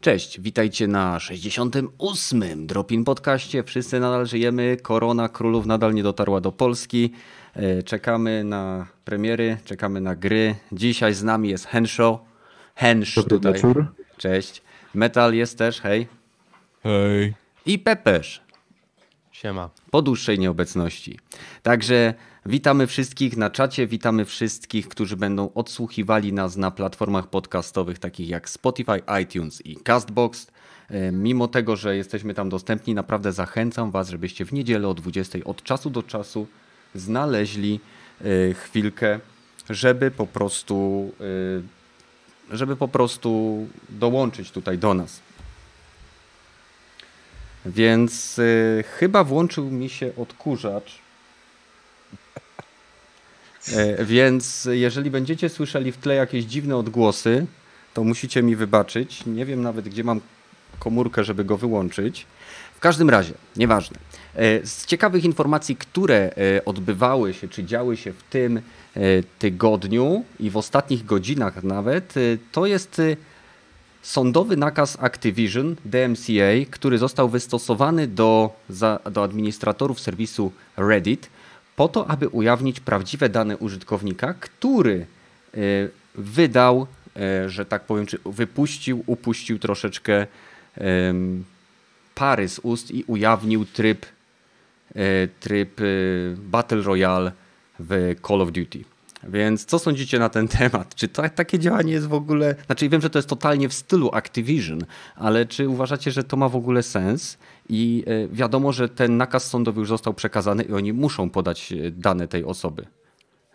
Cześć, witajcie na 68. Dropin podcaście. Wszyscy nadal żyjemy. Korona królów nadal nie dotarła do Polski. E, czekamy na premiery, czekamy na gry. Dzisiaj z nami jest Henshaw. Hensz tutaj. Wieczór. Cześć. Metal jest też, hej. Hej. I Pepesz Siema. po dłuższej nieobecności. Także witamy wszystkich na czacie, witamy wszystkich, którzy będą odsłuchiwali nas na platformach podcastowych takich jak Spotify, iTunes i Castbox. E, Mimo tego, że jesteśmy tam dostępni, naprawdę zachęcam Was, żebyście w niedzielę o 20 od czasu do czasu znaleźli e, chwilkę, żeby po prostu e, żeby po prostu dołączyć tutaj do nas. Więc chyba włączył mi się odkurzacz. E, więc jeżeli będziecie słyszeli w tle jakieś dziwne odgłosy, to musicie mi wybaczyć. Nie wiem nawet, gdzie mam komórkę, żeby go wyłączyć. W każdym razie, nieważne. E, Z ciekawych informacji, które e, odbywały się, czy działy się w tym tygodniu i w ostatnich godzinach nawet, to jest sądowy nakaz Activision DMCA, który został wystosowany do, za, do administratorów serwisu Reddit po to, aby ujawnić prawdziwe dane użytkownika, który e, wydał, e, że tak powiem, czy wypuścił, upuścił troszeczkę pary z ust i ujawnił tryb, e, tryb Battle Royale w Call of Duty. Więc co sądzicie na ten temat? Czy to, takie działanie jest w ogóle. Znaczy, wiem, że to jest totalnie w stylu Activision, ale czy uważacie, że to ma w ogóle sens? I e, wiadomo, że ten nakaz sądowy już został przekazany i oni muszą podać e, dane tej osoby.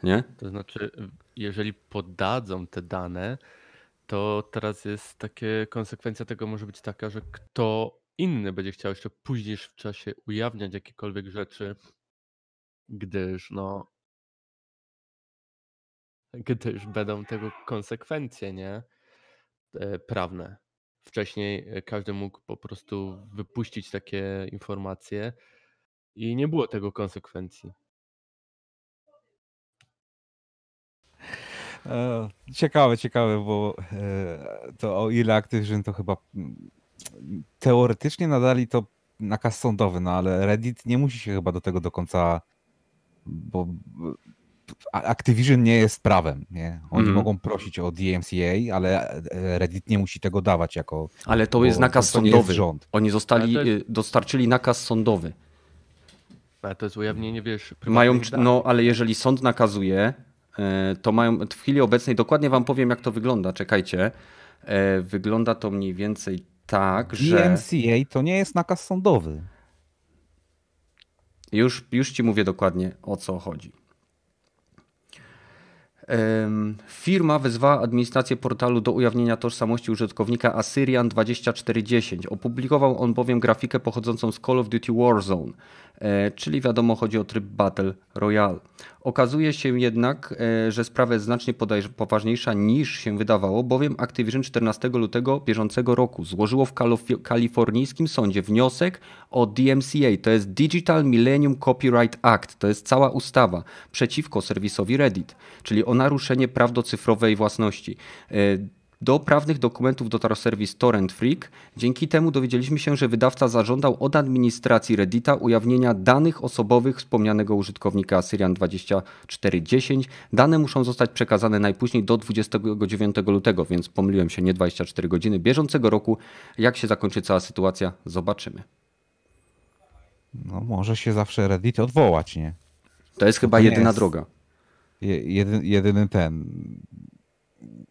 Nie? To znaczy, jeżeli podadzą te dane, to teraz jest takie, konsekwencja tego może być taka, że kto inny będzie chciał jeszcze później w czasie ujawniać jakiekolwiek rzeczy, gdyż no, gdyż będą tego konsekwencje, nie? E, Prawne. Wcześniej e, każdy mógł po prostu wypuścić takie informacje i nie było tego konsekwencji. E, Ciekawe, ciekawe, bo e, to o ile Activision to chyba mm, teoretycznie nadali to nakaz sądowy, no ale Reddit nie musi się chyba do tego do końca, bo Activision nie jest prawem, nie? Oni Mhm. mogą prosić o DMCA, ale e, Reddit nie musi tego dawać jako Ale to jest nakaz to nie jest sądowy. rząd. Oni zostali, jest- e, dostarczyli nakaz sądowy. Ale to jest ujawnienie, wiesz, Mają, danych. no, ale jeżeli sąd nakazuje, e, to mają w chwili obecnej, dokładnie wam powiem, jak to wygląda. Czekajcie. Wygląda to mniej więcej tak, że. DMCA to nie jest nakaz sądowy. Już, już ci mówię dokładnie o co chodzi. Firma wezwała administrację portalu do ujawnienia tożsamości użytkownika Assyrian 2410. Opublikował on bowiem grafikę pochodzącą z Call of Duty Warzone, czyli wiadomo chodzi o tryb Battle Royale. Okazuje się jednak, e, że sprawa jest znacznie poważniejsza niż się wydawało, bowiem Activision 14 lutego bieżącego roku złożyło w kalifornijskim sądzie wniosek o DMCA, to jest Digital Millennium Copyright Act, to jest cała ustawa przeciwko serwisowi Reddit, czyli o naruszenie praw do cyfrowej własności. Do prawnych dokumentów dotarł serwis Torrent Freak. Dzięki temu dowiedzieliśmy się, że wydawca zażądał od administracji Reddita ujawnienia danych osobowych wspomnianego użytkownika Syrian 2410. Dane muszą zostać przekazane najpóźniej do 29 lutego, więc pomyliłem się, nie 24 godziny bieżącego roku. Jak się zakończy cała sytuacja, zobaczymy. No może się zawsze Reddit odwołać, nie? To jest chyba nie jedyna jest- droga. Je- Jedy, jedyny ten.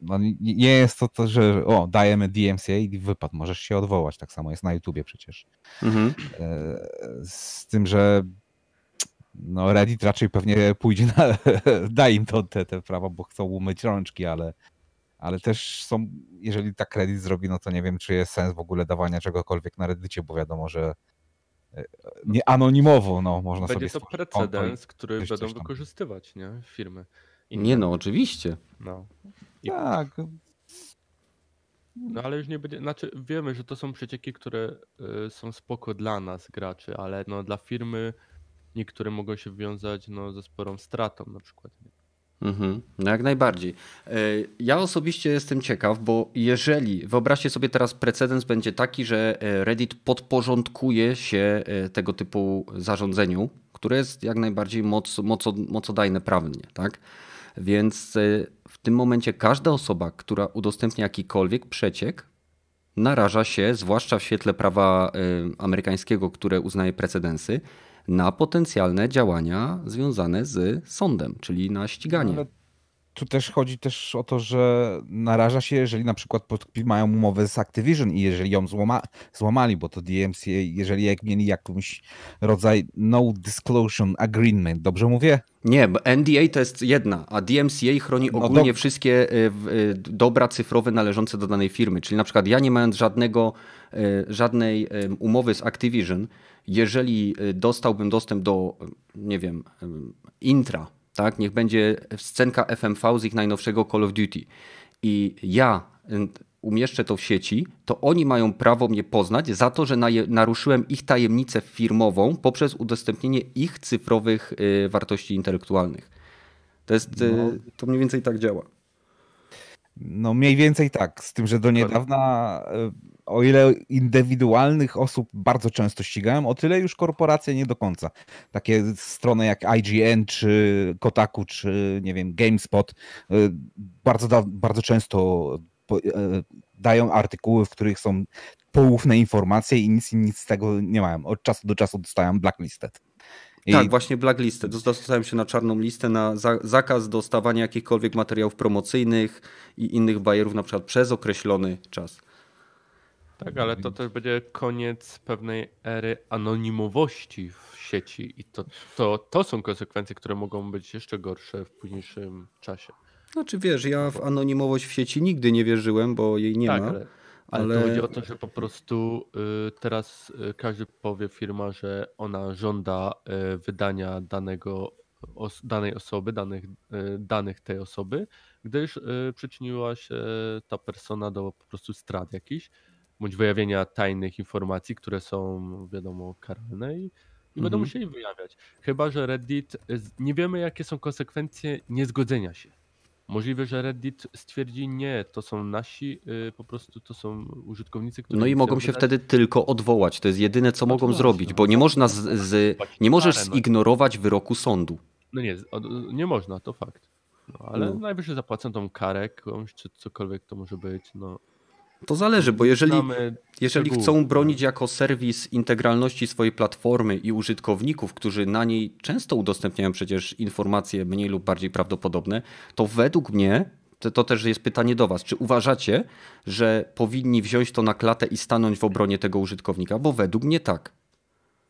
No, nie- jest to, to, że o, dajemy DMCA i wypad, możesz się odwołać. Tak samo jest na YouTubie przecież. Mhm. E, Z tym, że no Reddit raczej pewnie pójdzie na. da im to, te, te prawa, bo chcą umyć rączki, ale, ale też są. Jeżeli tak Reddit zrobi, no to nie wiem, czy jest sens w ogóle dawania czegokolwiek na Reddicie, bo wiadomo, że e, nie anonimowo, no można Będzie sobie to konto i- precedens, który będą wykorzystywać, nie? Firmy. Nie no, oczywiście. No. I- Tak, no ale już nie będzie, znaczy wiemy, że to są przecieki, które y, są spoko dla nas, graczy, ale no dla firmy niektóre mogą się wiązać no, ze sporą stratą na przykład. Mhm, no jak najbardziej. E, ja osobiście jestem ciekaw, bo jeżeli, wyobraźcie sobie teraz precedens będzie taki, że e, Reddit podporządkuje się e, tego typu zarządzeniu, które jest jak najbardziej moc, moc, mocodajne prawnie, tak? Więc w tym momencie każda osoba, która udostępnia jakikolwiek przeciek, naraża się, zwłaszcza w świetle prawa amerykańskiego, które uznaje precedensy, na potencjalne działania związane z sądem, czyli na ściganie. Ale tu też chodzi też o to, że naraża się, jeżeli na przykład mają umowę z Activision i jeżeli ją złama, złamali, bo to DMCA, jeżeli jak mieli jakąś rodzaj no disclosure agreement, dobrze mówię? Nie, bo NDA to jest jedna, a DMCA chroni no ogólnie do... wszystkie y, y, dobra cyfrowe należące do danej firmy. Czyli na przykład ja nie mając żadnego, y, żadnej umowy z Activision, jeżeli dostałbym dostęp do, nie wiem, intra, tak? Niech będzie scenka FMV z ich najnowszego Call of Duty. I ja umieszczę to w sieci, to oni mają prawo mnie poznać za to, że naruszyłem ich tajemnicę firmową poprzez udostępnienie ich cyfrowych y, wartości intelektualnych. To jest, y, no. to mniej więcej tak działa. No mniej więcej tak, z tym, że do niedawna y, o ile indywidualnych osób bardzo często ścigałem, o tyle już korporacje nie do końca. Takie strony jak IGN, czy Kotaku, czy nie wiem, GameSpot bardzo, bardzo często E, dają artykuły, w których są poufne informacje i nic, nic z tego nie mają. Od czasu do czasu dostają blacklisted. I... Tak, właśnie blacklisted. Dostałem się na czarną listę na za zakaz dostawania jakichkolwiek materiałów promocyjnych i innych bajerów na przykład przez określony czas. Tak, ale to też będzie koniec pewnej ery anonimowości w sieci i to, to, to są konsekwencje, które mogą być jeszcze gorsze w późniejszym czasie. Znaczy wiesz, ja w anonimowość w sieci nigdy nie wierzyłem, bo jej nie tak, ma. Ale, ale, ale to chodzi o to, że po prostu y, teraz y, każdy powie firma, że ona żąda y, wydania danego, os, danej osoby, danych, danych tej osoby, gdyż przyczyniła się ta persona do po prostu strat jakichś, bądź wyjawienia tajnych informacji, które są wiadomo karalne i, i będą mhm. musieli wyjawiać. Chyba, że Reddit, nie wiemy jakie są konsekwencje niezgodzenia się. Możliwe, że Reddit stwierdzi nie, to są nasi, yy, po prostu to są użytkownicy, którzy. No i mogą się wydać... wtedy tylko odwołać. To jest jedyne, co no mogą zrobić, no. bo nie można z, z nie możesz no. zignorować wyroku sądu. No nie, nie można, to fakt. No, ale no. najwyżej zapłacą tą karę jakąś, czy cokolwiek to może być. No. To zależy, bo jeżeli, jeżeli chcą bronić jako serwis integralności swojej platformy i użytkowników, którzy na niej często udostępniają przecież informacje mniej lub bardziej prawdopodobne, to według mnie to, to, też jest pytanie do Was. Czy uważacie, że powinni wziąć to na klatę i stanąć w obronie tego użytkownika? Bo według mnie tak.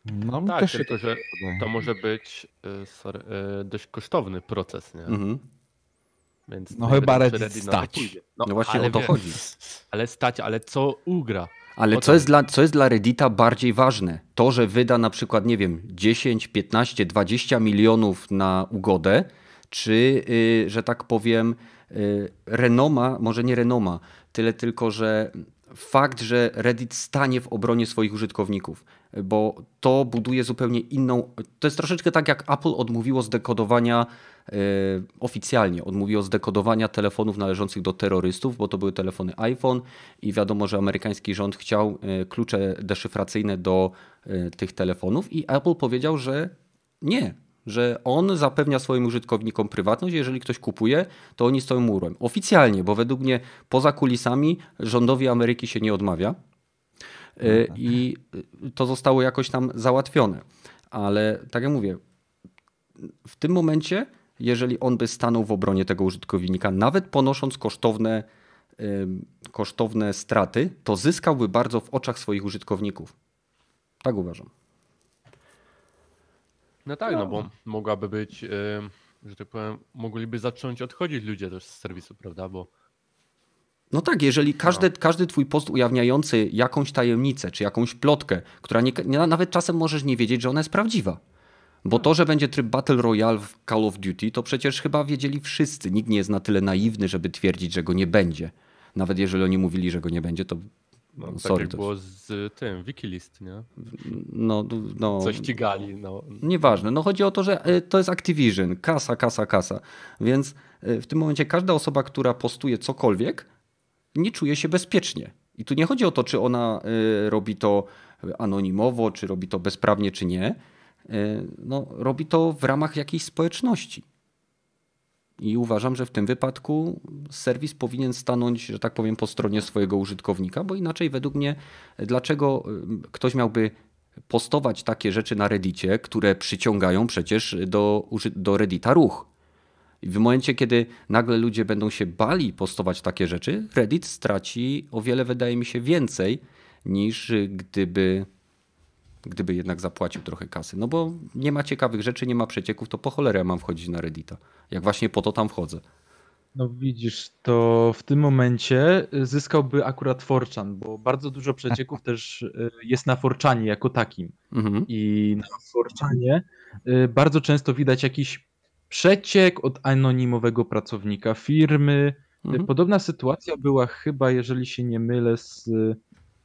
No, tak, też tylko że to może być y, sorry, y, dość kosztowny proces. Nie? Mhm. Więc no chyba Reddit stać. No, no właśnie o to chodzi. Ale stać, ale co ugra? Ale co jest, dla, co jest dla Reddita bardziej ważne? To, że wyda na przykład, nie wiem, 10, 15, 20 milionów na ugodę, czy, yy, że tak powiem, yy, renoma, może nie renoma, tyle tylko, że fakt, że Reddit stanie w obronie swoich użytkowników, bo to buduje zupełnie inną. To jest troszeczkę tak, jak Apple odmówiło zdekodowania E, oficjalnie odmówiło zdekodowania telefonów należących do terrorystów, bo to były telefony iPhone i wiadomo, że amerykański rząd chciał e, klucze deszyfracyjne do e, tych telefonów i Apple powiedział, że nie, że on zapewnia swoim użytkownikom prywatność, jeżeli ktoś kupuje, to oni stoją murem. Oficjalnie, bo według mnie poza kulisami rządowi Ameryki się nie odmawia. I to zostało jakoś tam załatwione. Ale tak jak mówię, w tym momencie jeżeli on by stanął w obronie tego użytkownika, nawet ponosząc kosztowne, kosztowne straty, to zyskałby bardzo w oczach swoich użytkowników. Tak uważam. No tak, no, no bo mogłaby być, że tak powiem, mogliby zacząć odchodzić ludzie też z serwisu, prawda? Bo no tak, jeżeli każdy, no. każdy twój post ujawniający jakąś tajemnicę, czy jakąś plotkę, która nie, nawet czasem możesz nie wiedzieć, że ona jest prawdziwa. Bo to, że będzie tryb Battle Royale w Call of Duty, to przecież chyba wiedzieli wszyscy. Nikt nie jest na tyle naiwny, żeby twierdzić, że go nie będzie. Nawet jeżeli oni mówili, że go nie będzie, to No, tak Sorry, jak to było z tym, Wikilist, nie? No, no, Co ścigali, no. Nieważne. No chodzi o to, że y, to jest Activision. Kasa, kasa, kasa. Więc y, w tym momencie każda osoba, która postuje cokolwiek, nie czuje się bezpiecznie. I tu nie chodzi o to, czy ona y, robi to anonimowo, czy robi to bezprawnie, czy nie. No, robi to w ramach jakiejś społeczności. I uważam, że w tym wypadku serwis powinien stanąć, że tak powiem, po stronie swojego użytkownika, bo inaczej według mnie, dlaczego ktoś miałby postować takie rzeczy na Reddicie, które przyciągają przecież do, do Reddita ruch. I w momencie, kiedy nagle ludzie będą się bali postować takie rzeczy, Reddit straci o wiele, wydaje mi się, więcej niż gdyby, gdyby jednak zapłacił trochę kasy. No bo nie ma ciekawych rzeczy, nie ma przecieków, to po cholerę ja mam wchodzić na Reddita. Jak właśnie po to tam wchodzę. No widzisz, to w tym momencie zyskałby akurat Forchan, bo bardzo dużo przecieków też y, jest na Forczanie jako takim. Mhm. I na Forczanie y, bardzo często widać jakiś przeciek od anonimowego pracownika firmy. Mhm. Podobna sytuacja była chyba, jeżeli się nie mylę, z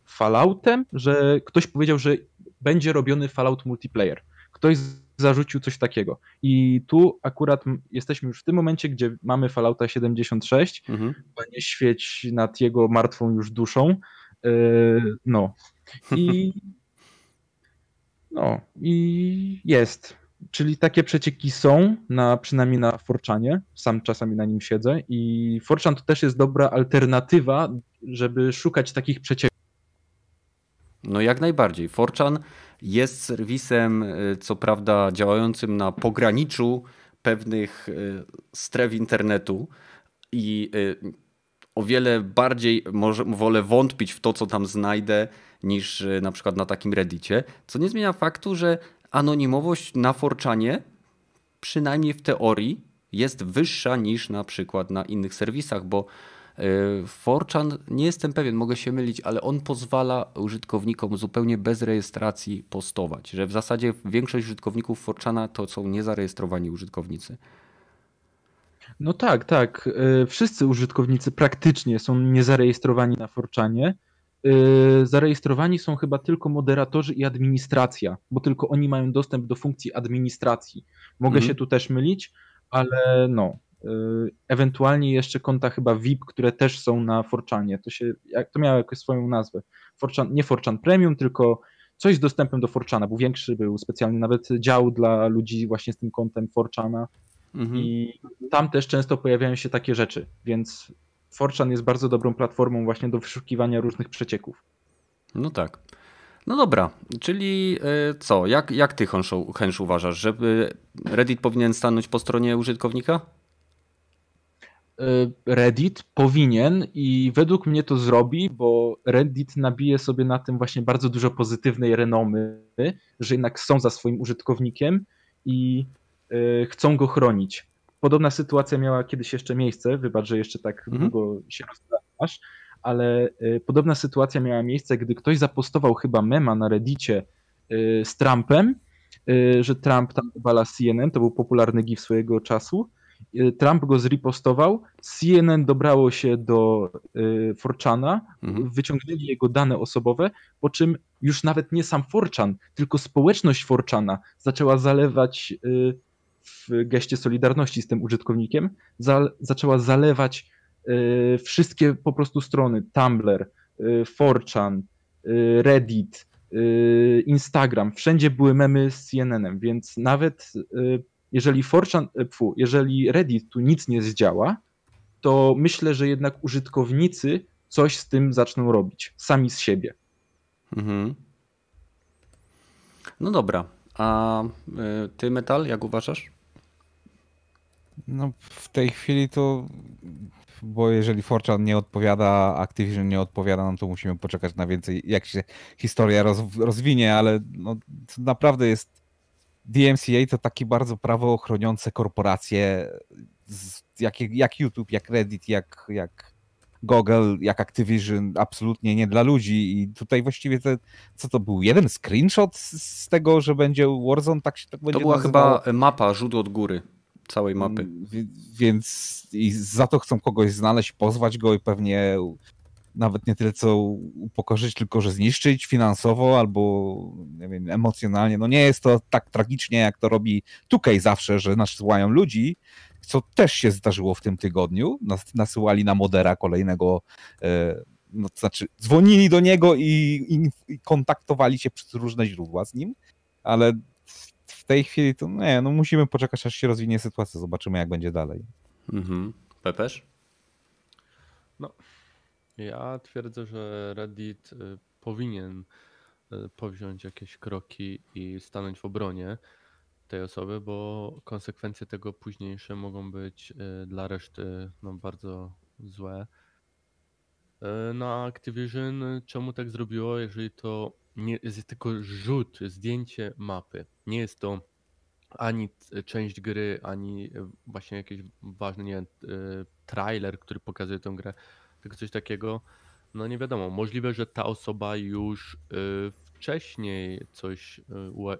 Falloutem, że ktoś powiedział, że będzie robiony Fallout multiplayer. Ktoś zarzucił coś takiego. I tu akurat jesteśmy już w tym momencie, gdzie mamy Fallouta 76, mhm. Świeć nad jego martwą już duszą. Yy, no. I no, i jest. Czyli takie przecieki są, na, przynajmniej na Forczanie, sam czasami na nim siedzę i Forczan to też jest dobra alternatywa, żeby szukać takich przecieków. No jak najbardziej. Forczan jest serwisem, y, co prawda, działającym na pograniczu pewnych y, stref internetu i y, o wiele bardziej może, wolę wątpić w to, co tam znajdę, niż na przykład na takim Reddicie. Co nie zmienia faktu, że anonimowość na Forczanie, przynajmniej w teorii, jest wyższa niż na przykład na innych serwisach, bo Y, Forchan, nie jestem pewien, mogę się mylić, ale on pozwala użytkownikom zupełnie bez rejestracji postować. Że w zasadzie większość użytkowników Forchana to są niezarejestrowani użytkownicy. No tak, tak. Y, wszyscy użytkownicy praktycznie są niezarejestrowani na Forczanie. Y, zarejestrowani są chyba tylko moderatorzy i administracja, bo tylko oni mają dostęp do funkcji administracji. Mogę mm. się tu też mylić, ale no, Y, ewentualnie jeszcze konta chyba VIP, które też są na Forczanie. To, się, to miało jakąś swoją nazwę. Nie Forchan Premium, tylko coś z dostępem do Forczana. Był większy, był specjalny nawet dział dla ludzi właśnie z tym kontem Forczana. Mhm. I tam też często pojawiają się takie rzeczy, więc Forczan jest bardzo dobrą platformą właśnie do wyszukiwania różnych przecieków. No tak. No dobra, czyli y, co? Jak, jak ty, Hensz, uważasz, żeby Reddit powinien stanąć po stronie użytkownika? Y, Reddit powinien i według mnie to zrobi, bo Reddit nabije sobie na tym właśnie bardzo dużo pozytywnej renomy, że jednak są za swoim użytkownikiem i y, chcą go chronić. Podobna sytuacja miała kiedyś jeszcze miejsce, wybacz, że jeszcze tak mhm. długo się rozprawiasz, ale y, podobna sytuacja miała miejsce, gdy ktoś zapostował chyba mema na Reddicie z Trumpem, że Trump tam obala CNN, to był popularny gif swojego czasu Y, Trump go zripostował, CNN dobrało się do y, Forchana, mhm. wyciągnęli jego dane osobowe, po czym już nawet nie sam Forchan, tylko społeczność Forchana zaczęła zalewać y, w geście solidarności z tym użytkownikiem, za, zaczęła zalewać wszystkie po prostu strony, Tumblr, Forchan, Reddit, Instagram, wszędzie były memy z CNN-em, więc nawet jeżeli Forchan, e, pfu, jeżeli Reddit tu nic nie zdziała, to myślę, że jednak użytkownicy coś z tym zaczną robić, sami z siebie. Mhm. No dobra, a ty Metal, jak uważasz? No w tej chwili to, bo jeżeli Forchan nie odpowiada, Activision nie odpowiada, no to musimy poczekać na więcej, jak się historia roz, rozwinie, ale no, naprawdę jest DMCA to takie bardzo prawo chroniące korporacje, jak, jak YouTube, jak Reddit, jak, jak Google, jak Activision, absolutnie nie dla ludzi. I tutaj właściwie te, co to był? Jeden screenshot z tego, że będzie Warzone, tak się tak będzie To była nazywało? chyba mapa, rzut od góry całej mapy. Więc i za to chcą kogoś znaleźć, pozwać go i pewnie nawet nie tyle co upokorzyć, tylko że zniszczyć finansowo albo nie wiem, emocjonalnie. No nie jest to tak tragicznie, jak to robi Tukej zawsze, że nasyłają ludzi, co też się zdarzyło w tym tygodniu. Nas, nasyłali na Modera kolejnego, e, no to znaczy dzwonili do niego i, i, i kontaktowali się przez różne źródła z nim, ale tej chwili to nie, no musimy poczekać, aż się rozwinie sytuacja, zobaczymy jak będzie dalej. Mhm. Pepesz? Ja twierdzę, że Reddit y, powinien y, powziąć jakieś kroki i stanąć w obronie tej osoby, bo konsekwencje tego późniejsze mogą być y, dla reszty no, bardzo złe. Na Activision czemu tak zrobiło, jeżeli to nie jest tylko rzut, zdjęcie mapy. Nie jest to ani część gry, ani y, właśnie jakiś ważny, nie y, trailer, który pokazuje tę grę, tylko coś takiego. No nie wiadomo, możliwe, że ta osoba już y, wcześniej coś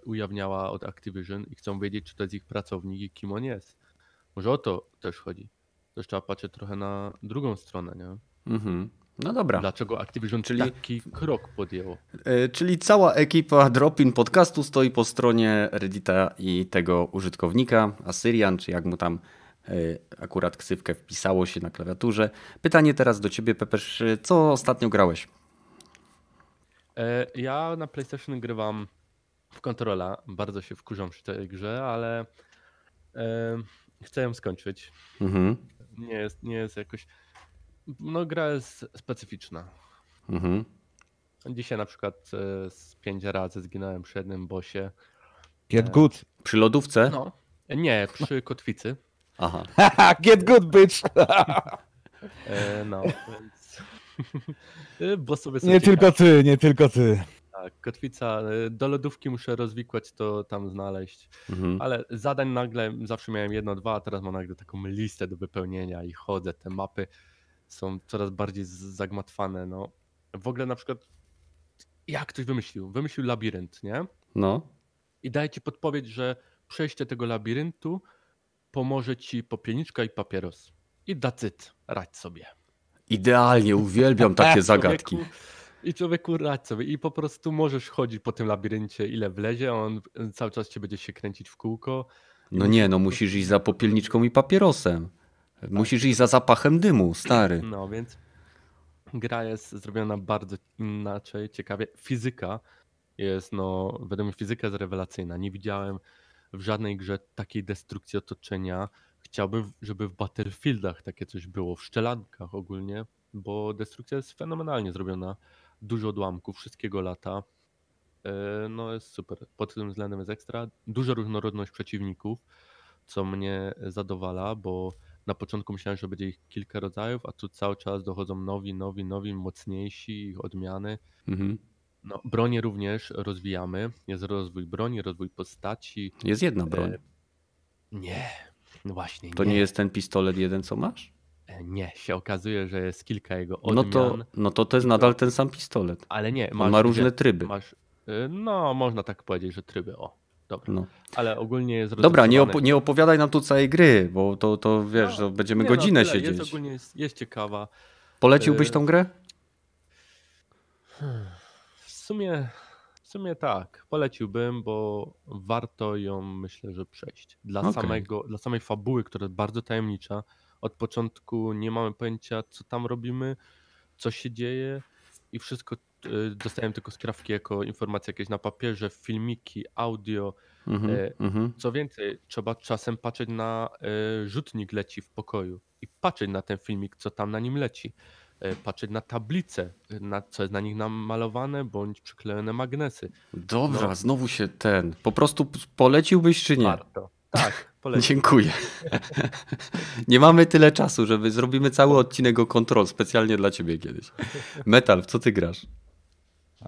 ujawniała od Activision i chcą wiedzieć, czy to jest ich pracownik i kim on jest. Może o to też chodzi. Też trzeba patrzeć trochę na drugą stronę, nie? Mhm. No dobra. Dlaczego Activision Czyli- taki krok podjęło? E, Czyli cała ekipa Dropin Podcastu stoi po stronie Reddita i tego użytkownika, Assyrian, czy jak mu tam e, akurat ksywkę wpisało się na klawiaturze. Pytanie teraz do ciebie, Pepesz, co ostatnio grałeś? E, Ja na PlayStation grywam w kontrola. Bardzo się wkurzam przy tej grze, ale chcę ją skończyć. Mhm. Nie jest, nie jest jakoś. No, gra jest specyficzna. Mhm. Dzisiaj na przykład e, z pięć razy zginąłem przy jednym bosie. Get good. Przy lodówce? No. Nie, przy kotwicy. Aha. Get good, bitch! E, No, więc. E, Bo sobie Nie tylko ty, nie tylko ty. Tak, kotwica. e, Do lodówki muszę rozwikłać, to tam znaleźć. Mhm. Ale zadań nagle zawsze miałem jedno, dwa, a teraz mam nagle taką listę do wypełnienia i chodzę. Te mapy są coraz bardziej zagmatwane. No. W ogóle na przykład jak ktoś wymyślił? Wymyślił labirynt, nie? No. I daje ci podpowiedź, że przejście tego labiryntu pomoże ci popielniczka i papieros. I it. Radź sobie. Idealnie, uwielbiam takie zagadki. Człowieku, I człowieku radź sobie. I po prostu możesz chodzić po tym labiryncie ile wlezie, on cały czas cię będzie się kręcić w kółko. No nie, no musisz iść za popielniczką i papierosem. Musisz iść za zapachem dymu, stary. No więc gra jest zrobiona bardzo inaczej, ciekawie. Fizyka jest, no, mnie fizyka jest rewelacyjna. Nie widziałem w żadnej grze takiej destrukcji otoczenia. Chciałbym, żeby w Battlefieldach takie coś było, w szczelankach ogólnie, bo destrukcja jest fenomenalnie zrobiona. Dużo odłamków, wszystkiego lata. E, No jest super. Pod tym względem jest ekstra. Duża różnorodność przeciwników, co mnie zadowala, bo na początku myślałem, że będzie ich kilka rodzajów, a tu cały czas dochodzą nowi, nowi, nowi, mocniejsi, ich odmiany. Mhm. No, bronię również rozwijamy. Jest rozwój broni, rozwój postaci. Jest jedna broń. E, Nie, no właśnie. To nie jest ten pistolet jeden, co masz? E, Nie, się okazuje, że jest kilka jego No odmian. to, no to to jest nadal ten sam pistolet. Ale nie, On masz, ma różne tryby. Masz, y, no, można tak powiedzieć, że tryby. O, dobra. No. Ale ogólnie jest Dobra, nie, nie opowiadaj nam tu całej gry, bo to, to wiesz, No, to będziemy nie no, godzinę tyle, siedzieć. Jest ogólnie jest, jest ciekawa. Poleciłbyś y- tą grę? W sumie, w sumie tak, poleciłbym, bo warto ją myślę, że przejść. Dla, Okej. samego, dla samej fabuły, która jest bardzo tajemnicza. Od początku nie mamy pojęcia, co tam robimy, co się dzieje i wszystko dostałem tylko skrawki jako informacje jakieś na papierze, filmiki, audio. Mhm, e, mhm. Co więcej, trzeba czasem patrzeć na y, rzutnik leci w pokoju i patrzeć na ten filmik, co tam na nim leci. Y, Patrzeć na tablice, y, na, co jest na nich namalowane, bądź przyklejone magnesy. Dobra, no. znowu się ten. Po prostu poleciłbyś czy nie? Warto. Tak, polecam. Dziękuję. nie mamy tyle czasu, żeby zrobimy cały odcinek o kontrol specjalnie dla ciebie kiedyś. Metal, w co ty grasz?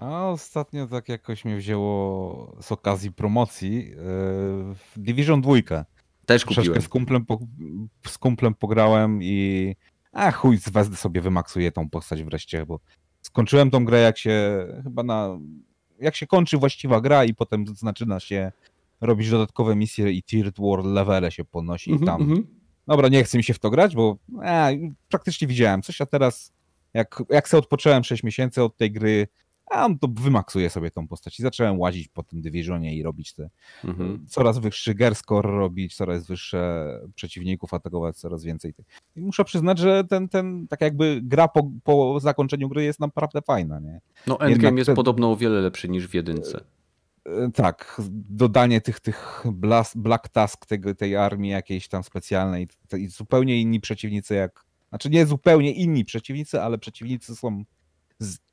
A ostatnio tak jakoś mnie wzięło z okazji promocji yy, w Division 2. Też kupiłem. z kumplem, po, z kumplem pograłem i a chuj, wezmę sobie wymaksuję tą postać wreszcie, bo skończyłem tą grę jak się chyba na jak się kończy właściwa gra i potem zaczyna się robić dodatkowe misje i tier world levele się podnosi i Mhm, tam mhm. dobra, nie chce mi się w to grać, bo e, praktycznie widziałem coś, a teraz Jak, jak sobie odpocząłem 6 miesięcy od tej gry, a to wymaksuję sobie tą postać. I zacząłem łazić po tym dywizjonie i robić te Mhm. coraz wyższy gear score robić, coraz wyższe przeciwników atakować, coraz więcej. tych. I muszę przyznać, że ten, ten tak jakby gra po, po zakończeniu gry jest naprawdę fajna, nie? No Endgame Jednak jest podobno o wiele lepszy niż w jedynce. E, Tak, dodanie tych, tych blas, black task tego, tej armii jakiejś tam specjalnej i zupełnie inni przeciwnicy jak, znaczy nie zupełnie inni przeciwnicy, ale przeciwnicy są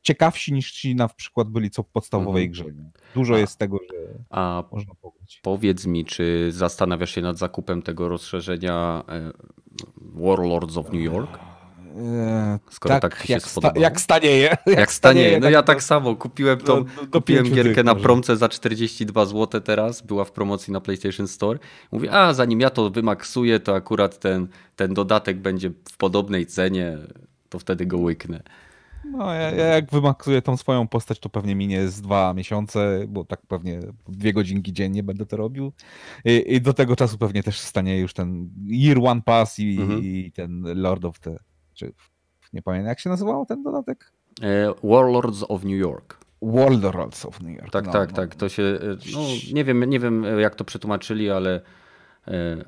ciekawsi niż ci na przykład byli co w podstawowej Mhm. grze. Nie? Dużo A- jest tego, że A można pograć. powiedz mi, czy zastanawiasz się nad zakupem tego rozszerzenia e, Warlords of New York? E, Skoro tak się jak, sta, spodobało. jak stanieje. Jak stanie, no ja tak samo, kupiłem tą, do- do kupiłem gierkę na może. promce za 42 zł teraz, była w promocji na PlayStation Store. Mówię, a zanim ja to wymaksuję, to akurat ten, ten dodatek będzie w podobnej cenie, to wtedy go łyknę. No, ja, ja jak wymaksuję tą swoją postać, to pewnie minie z dwa miesiące, bo tak pewnie dwie godzinki dziennie będę to robił. I, i do tego czasu pewnie też stanie już ten Year One Pass i, Mhm. i ten Lord of the... Czy, nie pamiętam, jak się nazywał ten dodatek? E, Warlords of New York. Warlords of New York. Tak, no, tak, no. tak. To się, e, no, nie wiem, nie wiem jak to przetłumaczyli, ale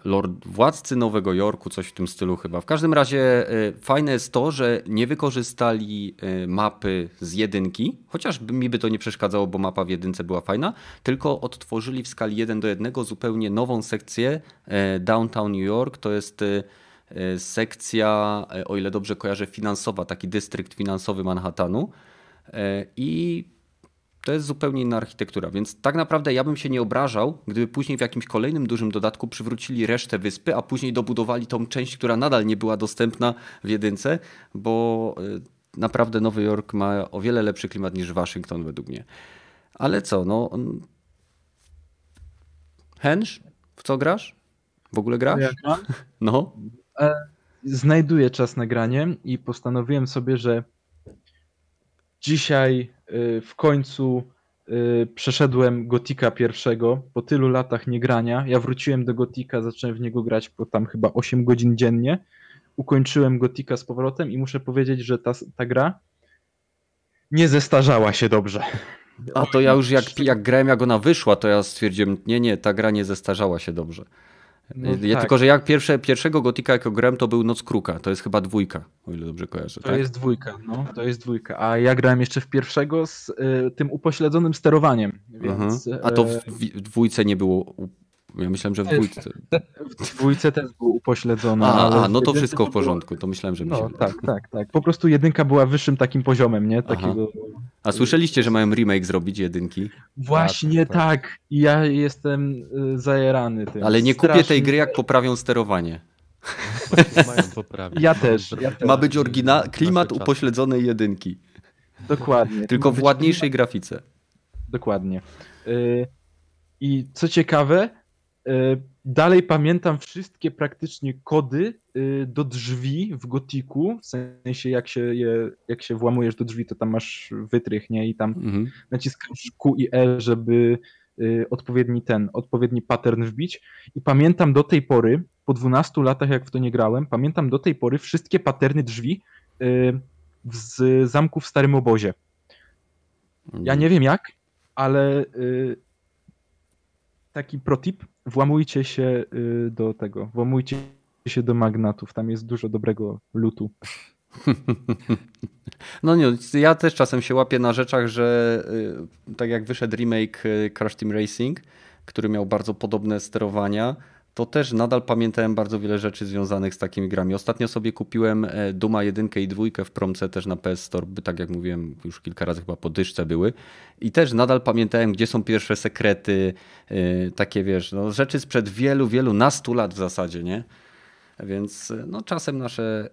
Lord, władcy Nowego Jorku, coś w tym stylu chyba. W każdym razie e, fajne jest to, że nie wykorzystali e, mapy z jedynki, chociaż mi by to nie przeszkadzało, bo mapa w jedynce była fajna, tylko odtworzyli w skali 1 do 1 zupełnie nową sekcję e, Downtown New York. To jest e, e, sekcja, e, o ile dobrze kojarzę, finansowa, taki dystrykt finansowy Manhattanu. E, I to jest zupełnie inna architektura, więc tak naprawdę ja bym się nie obrażał, gdyby później w jakimś kolejnym dużym dodatku przywrócili resztę wyspy, a później dobudowali tą część, która nadal nie była dostępna w jedynce, bo y, naprawdę Nowy Jork ma o wiele lepszy klimat niż Waszyngton według mnie. Ale co, no... Hensz, w co grasz? W ogóle grasz? Ja gram? No. znajduję czas na granie i postanowiłem sobie, że dzisiaj y, w końcu y, przeszedłem Gotika pierwszego po tylu latach niegrania. Ja wróciłem do Gotika, zacząłem w niego grać po tam chyba 8 godzin dziennie. Ukończyłem Gotika z powrotem i muszę powiedzieć, że ta, ta gra nie zestarzała się dobrze. A to ja już jak, jak grałem, jak ona wyszła, to ja stwierdziłem, nie, nie, ta gra nie zestarzała się dobrze. No ja tak. Tylko, że jak pierwsze, pierwszego Gotika, jakiego grałem, to był Noc Kruka. To jest chyba dwójka, o ile dobrze kojarzę. To tak? jest dwójka, no, to jest dwójka. A ja grałem jeszcze w pierwszego z y, tym upośledzonym sterowaniem, więc Mhm. A to w, w dwójce nie było. Ja myślałem, że w dwójce. w dwójce też był upośledzony. A, ale a no to wszystko w porządku. To myślałem, że mi się. No tak, tak, tak. Po prostu jedynka była wyższym takim poziomem, nie? Takiego... A słyszeliście, że mają remake zrobić jedynki? Właśnie tak. tak. I ja jestem y, zajarany tym. Ale nie kupię tej gry, jak poprawią sterowanie. Mają poprawić. Ja też, ja też. Ma być oryginal, klimat upośledzonej jedynki. Dokładnie. Tylko w ładniejszej grafice. Dokładnie. Y, I co ciekawe, dalej pamiętam wszystkie praktycznie kody y, do drzwi w Gotiku, w sensie jak się, je, jak się włamujesz do drzwi, to tam masz wytrych, nie? I tam Mhm. naciskasz Q i L, żeby y, odpowiedni ten, odpowiedni pattern wbić. I pamiętam do tej pory, po 12 latach jak w to nie grałem, pamiętam do tej pory wszystkie patterny drzwi z zamku w Starym Obozie. Ja nie wiem jak, ale taki protip, włamujcie się y, do tego, włamujcie się do magnatów, tam jest dużo dobrego lutu. No nie, ja też czasem się łapię na rzeczach, że y, tak jak wyszedł remake y, Crash Team Racing, który miał bardzo podobne sterowania, to też nadal pamiętałem bardzo wiele rzeczy związanych z takimi grami. Ostatnio sobie kupiłem e, Duma 1 i 2 w promce też na PS Store, by tak jak mówiłem, już kilka razy chyba po dyszce były. I też nadal pamiętałem, gdzie są pierwsze sekrety, y, takie wiesz, no, rzeczy sprzed wielu, wielu nastu lat w zasadzie, nie? Więc y, no, czasem nasze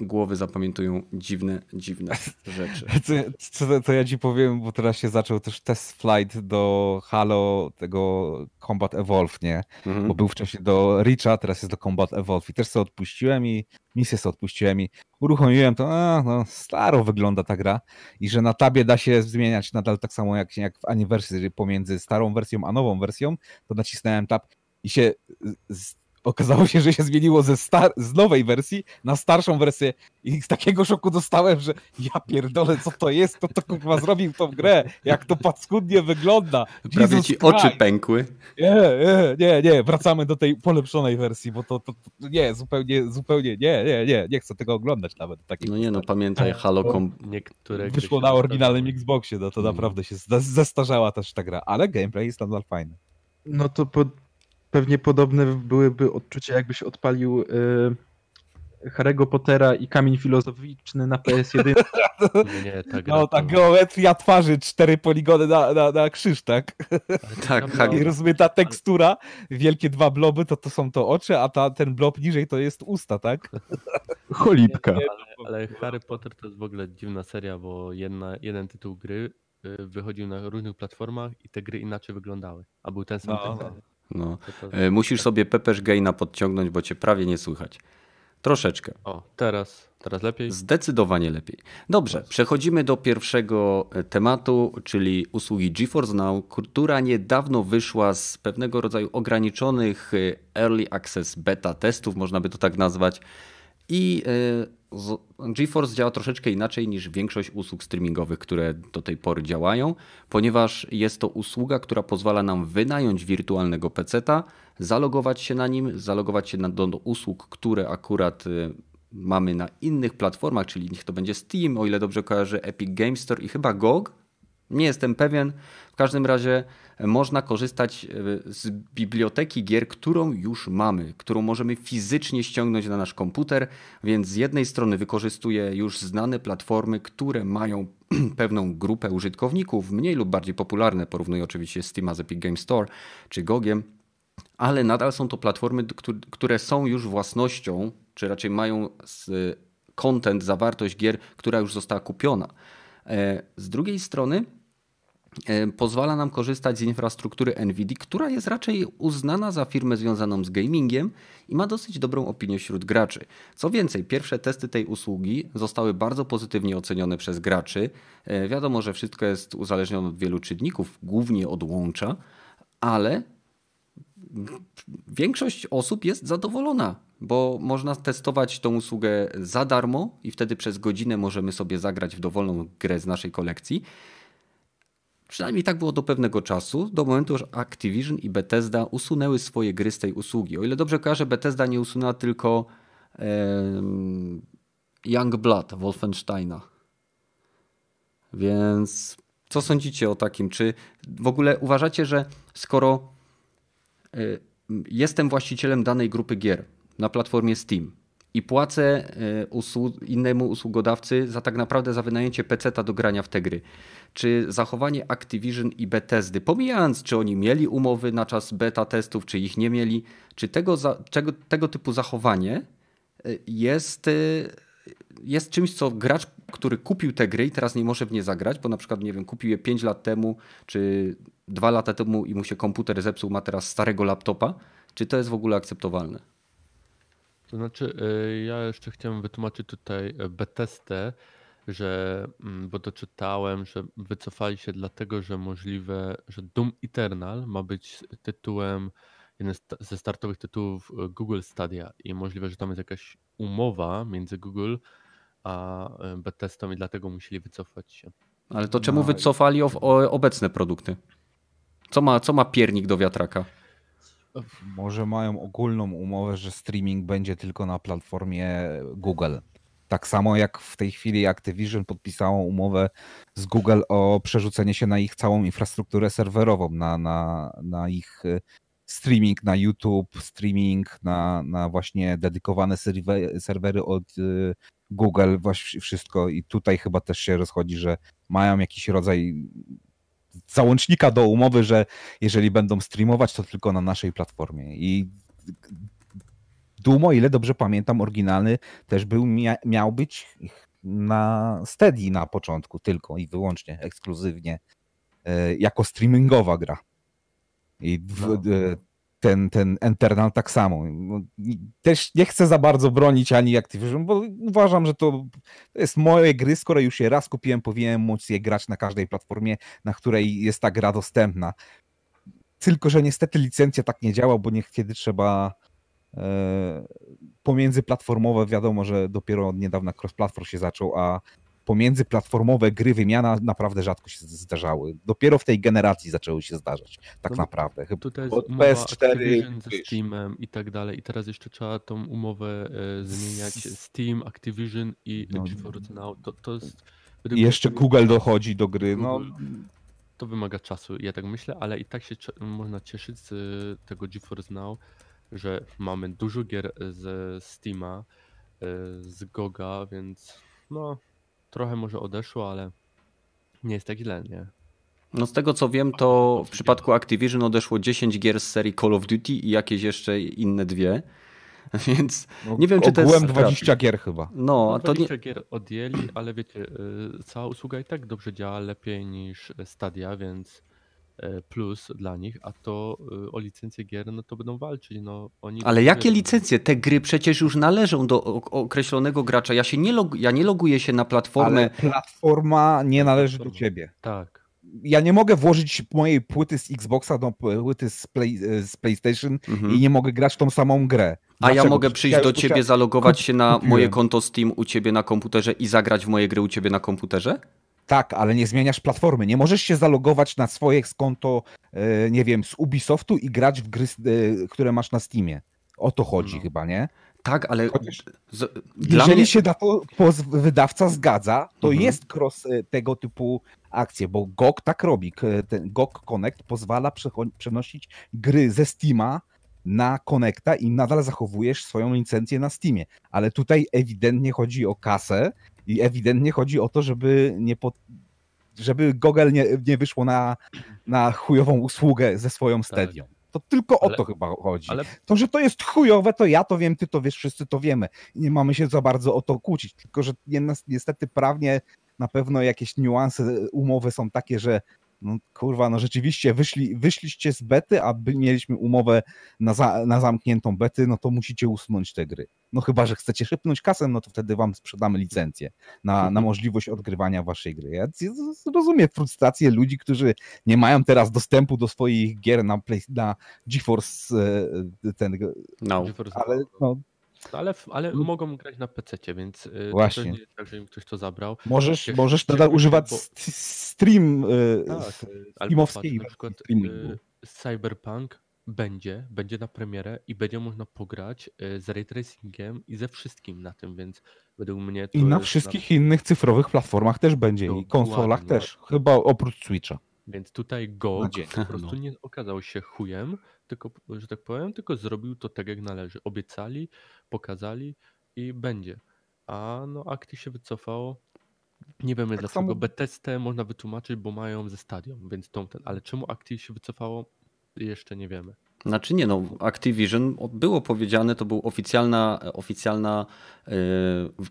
głowy zapamiętują dziwne, dziwne rzeczy. Co, co, co ja ci powiem, bo teraz się zaczął też test flight do Halo tego Combat Evolve, nie? Mhm. Bo był wcześniej do Reacha, teraz jest do Combat Evolve i też sobie odpuściłem i misję sobie odpuściłem i uruchomiłem to, a, no staro wygląda ta gra i że na tabie da się zmieniać nadal tak samo jak, jak w Anniversary pomiędzy starą wersją a nową wersją, to nacisnąłem tab i się z, okazało się, że się zmieniło ze star- z nowej wersji na starszą wersję i z takiego szoku dostałem, że ja pierdolę, co to jest, kto to kurwa zrobił tą grę, jak to paskudnie wygląda. Prawie Jesus ci oczy Christ. pękły. Nie, nie, nie, nie, wracamy do tej polepszonej wersji, bo to, to, to nie, zupełnie, zupełnie, nie, nie, nie, nie chcę tego oglądać nawet. Takiej No nie no, pamiętaj, Halo kom... Niektóre Wyszło na oryginalnym Xboxie, no to Mm. naprawdę się zestarzała też ta gra, ale gameplay jest nadal fajny. No to po, pewnie podobne byłyby odczucia, jakbyś odpalił y, Harry'ego Pottera i Kamień Filozoficzny na PS1. Nie, nie, ta gra No ta to- geometria twarzy, cztery poligony na, na, na krzyż, tak? Tak. Hagi. I rozumiem, ta tekstura, wielkie dwa bloby, to to są to oczy, a ta, ten blob niżej to jest usta, tak? Cholipka. Ale, ale Harry Potter to jest w ogóle dziwna seria, bo jedna, jeden tytuł gry y, wychodził na różnych platformach i te gry inaczej wyglądały. A był ten sam No, tytuł. No. To. E, Musisz sobie Pepesz Gaina podciągnąć, bo cię prawie nie słychać. Troszeczkę. O, teraz, teraz lepiej. Zdecydowanie lepiej. Dobrze, przechodzimy do pierwszego e, tematu, czyli usługi GeForce Now, która niedawno wyszła z pewnego rodzaju ograniczonych e, early access beta testów, można by to tak nazwać. I e, GeForce działa troszeczkę inaczej niż większość usług streamingowych, które do tej pory działają, ponieważ jest to usługa, która pozwala nam wynająć wirtualnego peceta, zalogować się na nim, zalogować się do, do usług, które akurat y, mamy na innych platformach, czyli niech to będzie Steam, o ile dobrze kojarzę, Epic Game Store i chyba GOG. Nie jestem pewien. W każdym razie e, można korzystać e, z biblioteki gier, którą już mamy, którą możemy fizycznie ściągnąć na nasz komputer, więc z jednej strony wykorzystuje już znane platformy, które mają pewną grupę użytkowników, mniej lub bardziej popularne, porównuję oczywiście Steam z Epic Game Store czy GOGiem, ale nadal są to platformy, któ- które są już własnością, czy raczej mają content, zawartość gier, która już została kupiona. E, Z drugiej strony pozwala nam korzystać z infrastruktury NVIDIA, która jest raczej uznana za firmę związaną z gamingiem i ma dosyć dobrą opinię wśród graczy. Co więcej, pierwsze testy tej usługi zostały bardzo pozytywnie ocenione przez graczy. E, Wiadomo, że wszystko jest uzależnione od wielu czynników, głównie od łącza, ale większość osób jest zadowolona, bo można testować tą usługę za darmo i wtedy przez godzinę możemy sobie zagrać w dowolną grę z naszej kolekcji. Przynajmniej tak było do pewnego czasu, do momentu, że Activision i Bethesda usunęły swoje gry z tej usługi. O ile dobrze kojarzę, Bethesda nie usunęła tylko em, Young Blood Wolfensteina. Więc co sądzicie o takim? Czy w ogóle uważacie, że skoro jestem właścicielem danej grupy gier na platformie Steam i płacę y, usłu- innemu usługodawcy za tak naprawdę za wynajęcie PC-ta do grania w te gry. Czy zachowanie Activision i Bethesdy, pomijając czy oni mieli umowy na czas beta testów, czy ich nie mieli, czy tego, za, czego, tego typu zachowanie y, jest, y, jest czymś, co gracz, który kupił te gry i teraz nie może w nie zagrać, bo na przykład, nie wiem, kupił je 5 lat temu, czy 2 lata temu i mu się komputer zepsuł, ma teraz starego laptopa, czy to jest w ogóle akceptowalne? To znaczy, y, ja jeszcze chciałem wytłumaczyć tutaj y, Bethesdę, że, mm, bo doczytałem, że wycofali się dlatego, że możliwe, że Doom Eternal ma być tytułem, jeden ze startowych tytułów y, Google Stadia i możliwe, że tam jest jakaś umowa między Google a Bethesdą i dlatego musieli wycofać się. Ale to czemu No wycofali o, o, obecne produkty? Co ma, co ma piernik do wiatraka? Może mają ogólną umowę, że streaming będzie tylko na platformie Google. Tak samo jak w tej chwili Activision podpisało umowę z Google o przerzucenie się na ich całą infrastrukturę serwerową, na, na, na ich y, streaming na YouTube, streaming na, na właśnie dedykowane serwe- serwery od y, Google, właśnie wszystko. I tutaj chyba też się rozchodzi, że mają jakiś rodzaj załącznika do umowy, że jeżeli będą streamować, to tylko na naszej platformie. I Doom, o ile dobrze pamiętam, oryginalny też był, mia, miał być na Steady na początku tylko i wyłącznie, ekskluzywnie, e, jako streamingowa gra. I w, No. Ten, ten Eternal tak samo. No, Też nie chcę za bardzo bronić ani Activision, bo uważam, że to, to jest moje gry, skoro już je raz kupiłem, powinienem móc je grać na każdej platformie, na której jest ta gra dostępna. Tylko, że niestety licencja tak nie działa, bo niekiedy trzeba e, pomiędzyplatformowe, wiadomo, że dopiero od niedawna cross-platform się zaczął, a pomiędzyplatformowe gry, wymiana naprawdę rzadko się zdarzały. Dopiero w tej generacji zaczęły się zdarzać, tak No, naprawdę. Tutaj jest od umowa PS4 Activision ze. Steamem i tak dalej. I teraz jeszcze trzeba tą umowę e, zmieniać. Steam, Activision i No. GeForce Now. To, to jest... I jeszcze Google dochodzi do gry. No. To wymaga czasu, ja tak myślę, ale i tak się można cieszyć z e, tego GeForce Now, że mamy dużo gier ze Steama, e, z Goga, więc no trochę może odeszło, ale nie jest tak źle, nie? No z tego co wiem, to w przypadku Activision odeszło 10 gier z serii Call of Duty i jakieś jeszcze inne dwie. Więc no, nie wiem, czy to jest ogółem strat. 20 gier chyba. no, No, to nie, 20 gier odjęli, ale wiecie, y, cała usługa i tak dobrze działa, lepiej niż Stadia, więc plus dla nich, a to y, o licencję gier, no to będą walczyć, no oni... Ale jakie wiedzą. licencje? Te gry przecież już należą do określonego gracza. Ja się nie, log, ja nie loguję się na platformę. Ale platforma nie należy do Platforma. ciebie. Tak. Ja nie mogę włożyć mojej płyty z Xboxa do płyty z, Play, z PlayStation Mhm. i nie mogę grać w tą samą grę. A ja mogę przyjść ja do ciebie, zalogować się na moje konto Steam u ciebie na komputerze i zagrać w moje gry u ciebie na komputerze? Tak, ale nie zmieniasz platformy. Nie możesz się zalogować na swoje konto, e, nie wiem, z Ubisoftu i grać w gry, e, które masz na Steamie. O to chodzi No. chyba, nie? Tak, ale Chociaż z, Jeżeli mnie... się na to poz- wydawca zgadza, to Mhm. jest cross e, tego typu akcje, bo GOG tak robi. Ten GOG Connect pozwala przenosić gry ze Steama na Connecta i nadal zachowujesz swoją licencję na Steamie. Ale tutaj ewidentnie chodzi o kasę i ewidentnie chodzi o to, żeby nie po, żeby Google nie, nie wyszło na, na chujową usługę ze swoją stadią. To tylko Ale- o to chyba chodzi. Ale To, że to jest chujowe, to ja to wiem, ty to wiesz, wszyscy to wiemy. Nie mamy się za bardzo o to kłócić. Tylko, że ni- niestety prawnie na pewno jakieś niuanse umowy są takie, że no kurwa, no rzeczywiście wyszli, wyszliście z bety, a by mieliśmy umowę na, za, na zamkniętą bety, no to musicie usunąć te gry. No chyba, że chcecie szybnąć kasem, no to wtedy wam sprzedamy licencję na, na możliwość odgrywania waszej gry. Ja rozumiem frustrację ludzi, którzy nie mają teraz dostępu do swoich gier na, play, na GeForce e, ten, No. Ale Now, no, ale, ale mogą grać na PC, więc y, to Właśnie. nie jest tak, że im ktoś to zabrał. możesz, możesz nadal używać bo- st- stream e, Tak, y, popatrz, na przykład y, Cyberpunk będzie, będzie na premierę i będzie można pograć y, z ray tracingiem i ze wszystkim na tym, więc według mnie I na wszystkich innych cyfrowych platformach też będzie i Dokładnie. konsolach też, chyba oprócz Switcha. Więc tutaj Na dzień. po prostu No. nie okazał się chujem, tylko, że tak powiem, tylko zrobił to tak jak należy. Obiecali, pokazali i będzie. A no Acti się wycofało. Nie wiemy Tak dlaczego. samo- można wytłumaczyć, bo mają ze stadion, więc tą ten. Ale czemu Acti się wycofało? Jeszcze nie wiemy. Znaczy nie no, Activision było powiedziane, to była oficjalna, oficjalna e,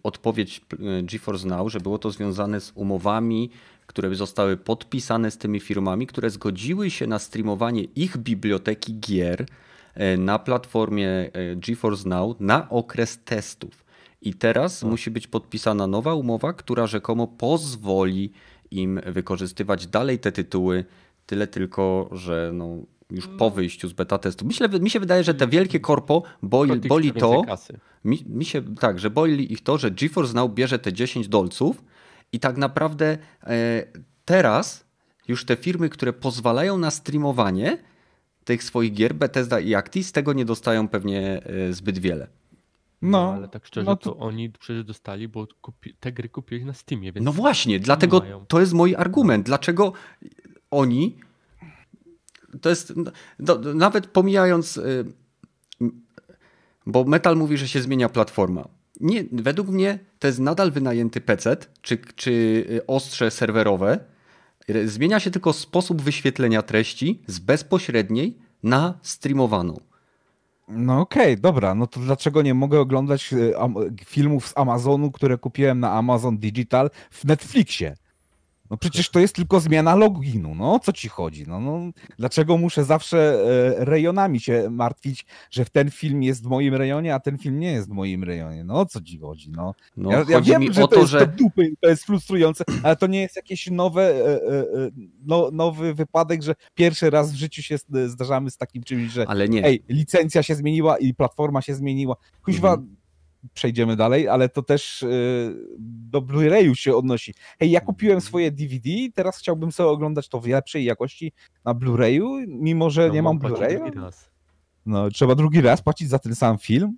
odpowiedź e, GeForce Now, że było to związane z umowami, które zostały podpisane z tymi firmami, które zgodziły się na streamowanie ich biblioteki gier e, na platformie e, GeForce Now na okres testów. I teraz musi być podpisana nowa umowa, która rzekomo pozwoli im wykorzystywać dalej te tytuły, tyle tylko, że no, już po wyjściu z beta testu. Myślę, mi się wydaje, że te wielkie korpo boli, boli to, mi, mi się tak, że boli ich to, że GeForce Now bierze te 10 dolców i tak naprawdę e, teraz już te firmy, które pozwalają na streamowanie tych swoich gier, Bethesda i Acti, z tego nie dostają pewnie e, zbyt wiele. No, No, ale tak szczerze, no to... to- oni przecież dostali, bo kupi... te gry kupiłeś na Steamie, więc No właśnie, dlatego mają. to jest mój argument. Dlaczego oni. To jest. No, nawet pomijając. y, Bo Metal mówi, że się zmienia platforma. Nie, według mnie to jest nadal wynajęty PC, czy, czy y, ostrze serwerowe. Y, Zmienia się tylko sposób wyświetlenia treści z bezpośredniej na streamowaną. No okej, dobra, no to dlaczego nie mogę oglądać am- filmów z Amazonu, które kupiłem na Amazon Digital w Netflixie? No przecież to jest tylko zmiana loginu, no o co ci chodzi? No, no, dlaczego muszę zawsze e, rejonami się martwić, że ten film jest w moim rejonie, a ten film nie jest w moim rejonie? No o co ci chodzi? No, No, ja, ja wiem, że to, to, jest że do dupy, to jest frustrujące, ale to nie jest jakiś nowy, e, e, no, nowy wypadek, że pierwszy raz w życiu się zdarzamy z takim czymś, że ale nie. ej, licencja się zmieniła i platforma się zmieniła. Kuźwa, Mhm. Przejdziemy dalej, ale to też y, do Blu-rayu się odnosi. Hej, ja kupiłem Mhm. swoje DVD, teraz chciałbym sobie oglądać to w lepszej jakości na Blu-rayu, mimo że No, nie mam Blu-rayu. drugi raz. No, trzeba drugi raz płacić za ten sam film.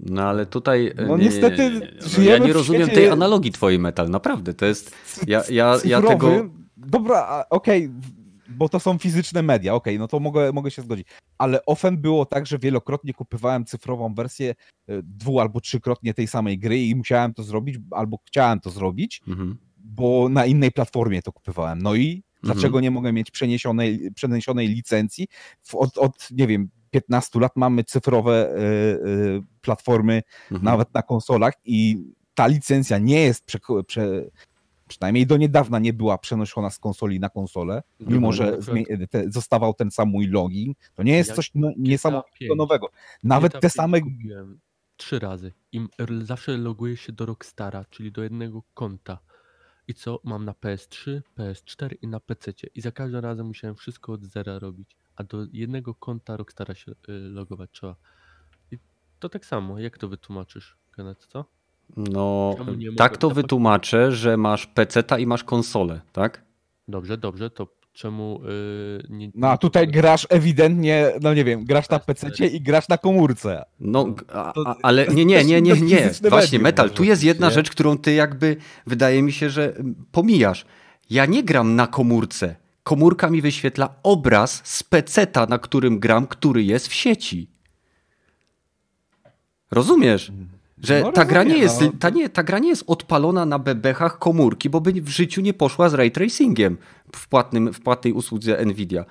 No ale tutaj. No nie, niestety nie, nie, nie. No, ja nie rozumiem świecie- tej analogii twojej metal, naprawdę. To jest. Ja, ja, ja tego. Dobra, okej, w- bo to są fizyczne media, okej, no to mogę, mogę się zgodzić. Ale often było tak, że wielokrotnie kupywałem cyfrową wersję y, dwu albo trzykrotnie tej samej gry i musiałem to zrobić, albo chciałem to zrobić, Mhm. bo na innej platformie to kupowałem. No i dlaczego Mhm. nie mogę mieć przeniesionej, przeniesionej licencji? Od, od, nie wiem, 15 lat mamy cyfrowe y, y, platformy, Mhm. nawet na konsolach i ta licencja nie jest, prze, prze, przynajmniej do niedawna nie była przenoszona z konsoli na konsolę, mimo że te, zostawał ten sam mój login. To nie jest coś no, niesamowitego 5. nowego. Nawet GTA te 5 same... Kupiłem trzy razy. I zawsze loguję się do Rockstara, czyli do jednego konta. I co? Mam na PS3, PS4 i na PC. I za każdym razem musiałem wszystko od zera robić. A do jednego konta Rockstara się y, logować trzeba. I to tak samo. Jak to wytłumaczysz, Kenneth, co? No, tak to wytłumaczę, że masz PC-ta i masz konsolę, tak? Dobrze, dobrze, to czemu y, nie... No a tutaj grasz ewidentnie, no nie wiem, grasz na PC i grasz na komórce. No, a, a, ale nie, nie, nie, nie, nie. Właśnie, Metal, tu jest jedna rzecz, którą ty jakby, wydaje mi się, że pomijasz. Ja nie gram na komórce. Komórka mi wyświetla obraz z peceta, na którym gram, który jest w sieci. Rozumiesz? Że No ta, gra nie jest, no. ta, nie, ta gra nie jest odpalona na bebechach komórki, bo by w życiu nie poszła z ray tracingiem w, płatnym, w płatnej usłudze Nvidia.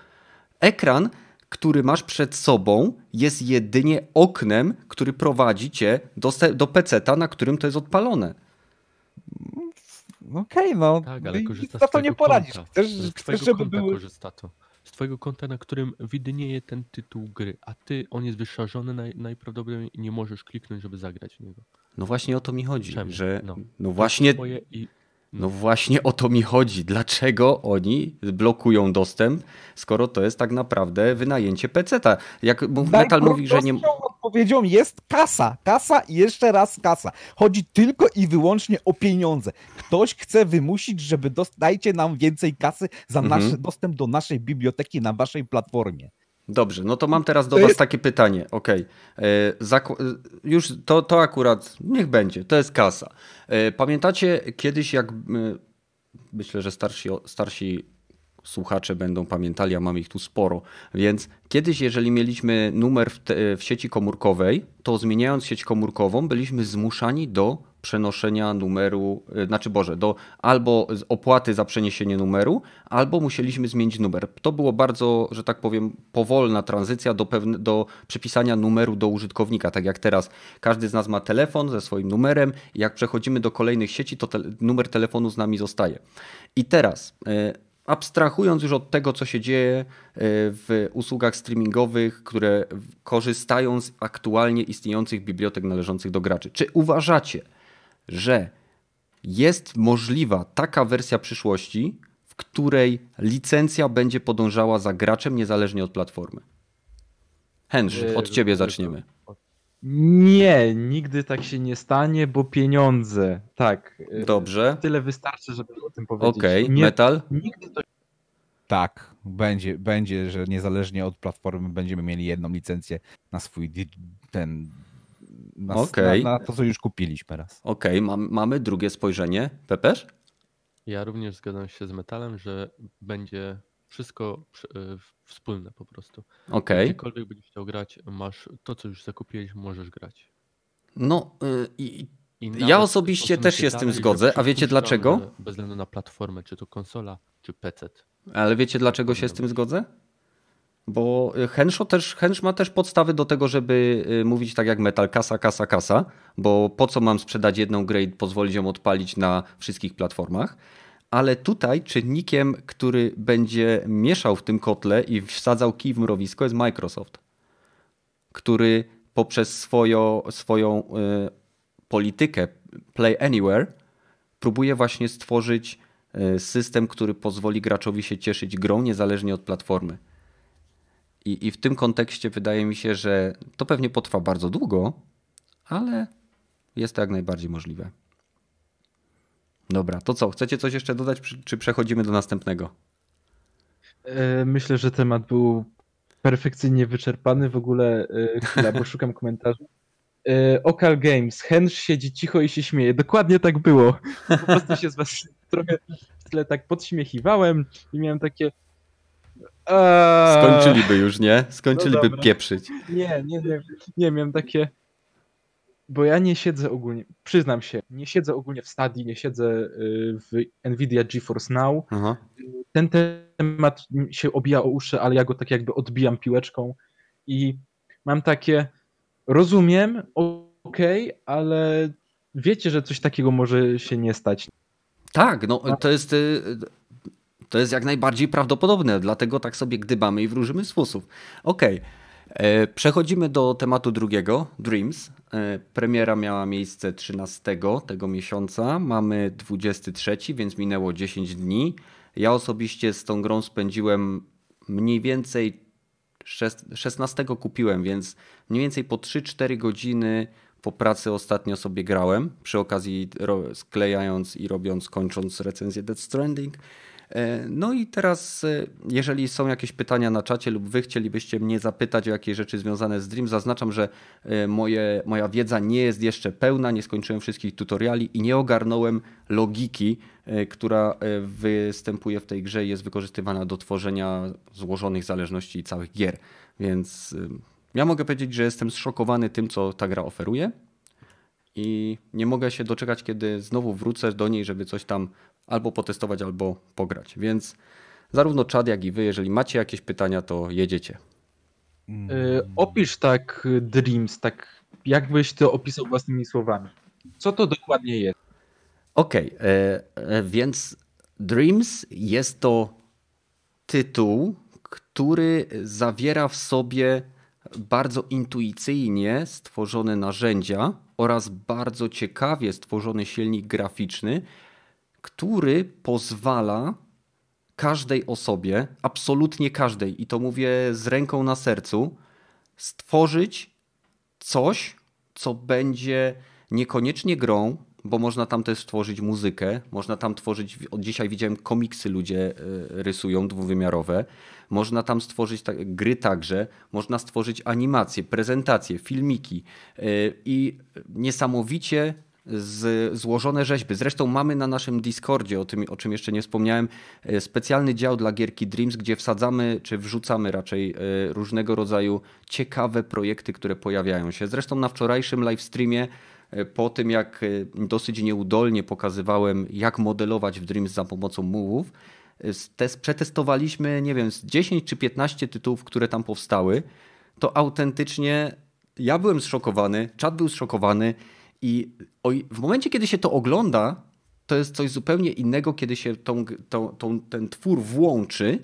Ekran, który masz przed sobą, jest jedynie oknem, który prowadzi cię do, do peceta, na którym to jest odpalone. Okej, no. Tak, no ale i korzysta nic na z to nie poradzisz. Chcesz, Z chcesz żeby były... korzysta to. Z twojego konta, na którym widnieje ten tytuł gry, a ty, on jest wyszarzony naj, najprawdopodobniej i nie możesz kliknąć, żeby zagrać w niego. No właśnie o to mi chodzi, Czemu? że No. no właśnie Twoje i No właśnie o to mi chodzi. Dlaczego oni blokują dostęp, skoro to jest tak naprawdę wynajęcie peceta? Jak Metal mówi, że nie. Odpowiedzią jest kasa. Kasa i jeszcze raz kasa. Chodzi tylko i wyłącznie o pieniądze. Ktoś chce wymusić, żeby dos- dajcie nam więcej kasy za Mhm. nasz dostęp do naszej biblioteki na waszej platformie. Dobrze, no to mam teraz do Was takie pytanie. Okej. E, zak- e, Już to, to akurat niech będzie, to jest kasa. E, Pamiętacie kiedyś, jak. e, Myślę, że starsi, starsi słuchacze będą pamiętali, a mamy ich tu sporo. Więc kiedyś, jeżeli mieliśmy numer w, te, w sieci komórkowej, to zmieniając sieć komórkową, byliśmy zmuszani do przenoszenia numeru, y, znaczy Boże, do albo opłaty za przeniesienie numeru, albo musieliśmy zmienić numer. To było bardzo, że tak powiem, powolna tranzycja do, pewne, do przypisania numeru do użytkownika. Tak jak teraz każdy z nas ma telefon ze swoim numerem jak przechodzimy do kolejnych sieci, to te, numer telefonu z nami zostaje. I teraz y, abstrahując już od tego, co się dzieje y, w usługach streamingowych, które korzystają z aktualnie istniejących bibliotek należących do graczy, czy uważacie, że jest możliwa taka wersja przyszłości, w której licencja będzie podążała za graczem niezależnie od platformy? Henry, Yy, od ciebie to- zaczniemy. Nie, nigdy tak się nie stanie, bo pieniądze. Tak. y, Dobrze. Tyle wystarczy, żeby o tym powiedzieć. Okej, nie, metal. Nigdy to Tak, będzie, będzie, że niezależnie od platformy będziemy mieli jedną licencję na swój ten. Na, Okej. na, na to, co już kupiliśmy raz. Okej, mam, mamy drugie spojrzenie. Pepeż? Ja również zgadzam się z metalem, że będzie wszystko y, wspólne po prostu. Okej. Gdziekolwiek będziesz chciał grać, masz to, co już zakupiłeś, możesz grać. No y, i Ja osobiście też się z tym zgodzę, a wiecie dlaczego? Bez względu na platformę, czy to konsola, czy PC. Ale wiecie dlaczego się z tym zgodzę? Bo y, Henshaw też, Hensch ma też podstawy do tego, żeby y, mówić tak jak metal, kasa, kasa, kasa, bo po co mam sprzedać jedną grę i pozwolić ją odpalić na wszystkich platformach. Ale tutaj czynnikiem, który będzie mieszał w tym kotle i wsadzał kij w mrowisko jest Microsoft, który poprzez swoją, swoją y, politykę Play Anywhere próbuje właśnie stworzyć y, system, który pozwoli graczowi się cieszyć grą niezależnie od platformy. I, I w tym kontekście wydaje mi się, że to pewnie potrwa bardzo długo, ale jest to jak najbardziej możliwe. Dobra, to co? Chcecie coś jeszcze dodać, czy przechodzimy do następnego? E, myślę, że temat był perfekcyjnie wyczerpany. W ogóle e, chwila, bo szukam komentarzy. E, Okal Games. Henry siedzi cicho i się śmieje. Dokładnie tak było. Po prostu się z was trochę w tle tak podśmiechiwałem i miałem takie. Skończyliby już, nie? Skończyliby no pieprzyć. Nie, nie, nie. Nie, miałem takie bo ja nie siedzę ogólnie, przyznam się, nie siedzę ogólnie w Stadii, nie siedzę y, w Nvidia GeForce Now. Aha. Ten temat się obija o uszy, ale ja go tak jakby odbijam piłeczką i mam takie, rozumiem, okej, okay, ale wiecie, że coś takiego może się nie stać. Tak, no to jest, y, to jest jak najbardziej prawdopodobne, dlatego tak sobie gdybamy i wróżymy z fusów. Okej. Okay. E, przechodzimy do tematu drugiego, Dreams. E, premiera miała miejsce 13 tego miesiąca, mamy 23, więc minęło 10 dni. Ja osobiście z tą grą spędziłem mniej więcej 16 kupiłem, więc mniej więcej po 3-4 godziny po pracy ostatnio sobie grałem, przy okazji sklejając i robiąc, kończąc recenzję Death Stranding. E, no i teraz, e, jeżeli są jakieś pytania na czacie lub wy chcielibyście mnie zapytać o jakieś rzeczy związane z Dream, zaznaczam, że e, moje, moja wiedza nie jest jeszcze pełna, nie skończyłem wszystkich tutoriali i nie ogarnąłem logiki, która występuje w tej grze i jest wykorzystywana do tworzenia złożonych zależności całych gier. Więc ja mogę powiedzieć, że jestem zszokowany tym, co ta gra oferuje i nie mogę się doczekać, kiedy znowu wrócę do niej, żeby coś tam albo potestować, albo pograć. Więc zarówno czad, jak i wy, jeżeli macie jakieś pytania, to jedziecie. Yy, opisz tak Dreams, tak jakbyś to opisał własnymi słowami. Co to dokładnie jest? Okej, okay, e, e, więc Dreams jest to tytuł, który zawiera w sobie bardzo intuicyjnie stworzone narzędzia oraz bardzo ciekawie stworzony silnik graficzny, który pozwala każdej osobie, absolutnie każdej, i to mówię z ręką na sercu, stworzyć coś, co będzie niekoniecznie grą, bo można tam też stworzyć muzykę, można tam tworzyć, od dzisiaj widziałem komiksy ludzie e, rysują dwuwymiarowe, można tam stworzyć gry także, można stworzyć animacje, prezentacje, filmiki e, i niesamowicie z, złożone rzeźby. Zresztą mamy na naszym Discordzie, o tym o czym jeszcze nie wspomniałem, e, specjalny dział dla gierki Dreams, gdzie wsadzamy, czy wrzucamy raczej e, różnego rodzaju ciekawe projekty, które pojawiają się. Zresztą na wczorajszym live streamie e, po tym jak dosyć nieudolnie pokazywałem, jak modelować w Dreams za pomocą move'ów, przetestowaliśmy, nie wiem, z 10 czy 15 tytułów, które tam powstały, to autentycznie ja byłem zszokowany, czat był zszokowany i w momencie, kiedy się to ogląda, to jest coś zupełnie innego, kiedy się tą, tą, tą ten twór włączy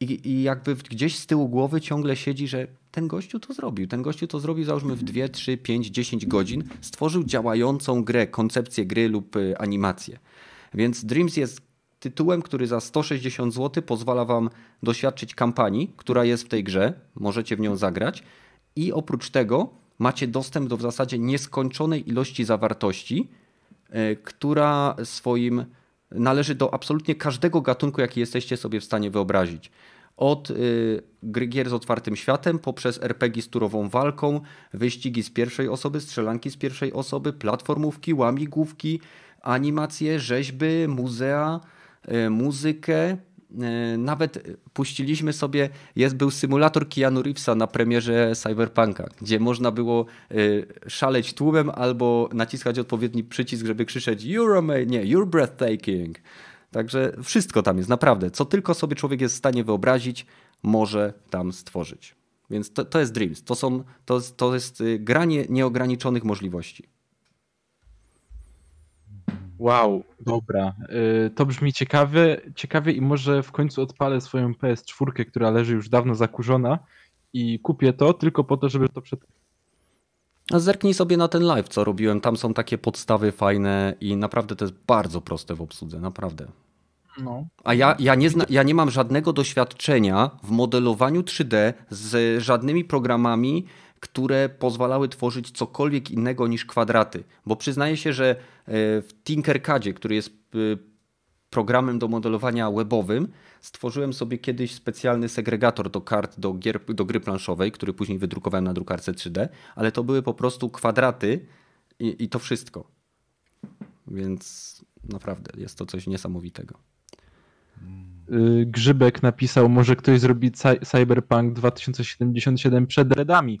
i, i, jakby gdzieś z tyłu głowy ciągle siedzi, że ten gościu to zrobił. Ten gościu to zrobił załóżmy w 2, 3, 5, 10 godzin. Stworzył działającą grę, koncepcję gry lub y, animację. Więc Dreams jest tytułem, który za 160 zł pozwala wam doświadczyć kampanii, która jest w tej grze. Możecie w nią zagrać. I oprócz tego macie dostęp do w zasadzie nieskończonej ilości zawartości, e, która swoim należy do absolutnie każdego gatunku, jaki jesteście sobie w stanie wyobrazić. Od y, gry gier z otwartym światem, poprzez RPG z turową walką, wyścigi z pierwszej osoby, strzelanki z pierwszej osoby, platformówki, łamigłówki, animacje, rzeźby, muzea, y, muzykę, E, nawet puściliśmy sobie, jest był symulator Keanu Reevesa na premierze Cyberpunka, gdzie można było e, szaleć tłumem albo naciskać odpowiedni przycisk, żeby krzyczeć you're amazing, nie, you're breathtaking. Także wszystko tam jest, naprawdę. Co tylko sobie człowiek jest w stanie wyobrazić, może tam stworzyć. Więc to, to jest Dreams. To, są, to, to jest y, granie nieograniczonych możliwości. Wow, dobra. Y, to brzmi ciekawie, ciekawie i może w końcu odpalę swoją PS4, która leży już dawno zakurzona i kupię to tylko po to, żeby to przed... A zerknij sobie na ten live, co robiłem. Tam są takie podstawy fajne i naprawdę to jest bardzo proste w obsłudze, naprawdę. No. A ja, ja, nie zna, ja nie mam żadnego doświadczenia w modelowaniu 3D z żadnymi programami, które pozwalały tworzyć cokolwiek innego niż kwadraty. Bo przyznaję się, że e, w Tinkercadzie, który jest e, programem do modelowania webowym, stworzyłem sobie kiedyś specjalny segregator do kart do, gier, do gry planszowej, który później wydrukowałem na drukarce 3D, ale to były po prostu kwadraty i, i to wszystko. Więc naprawdę jest to coś niesamowitego. Y, Grzybek napisał, może ktoś zrobi Cyberpunk 2077 przed Redami.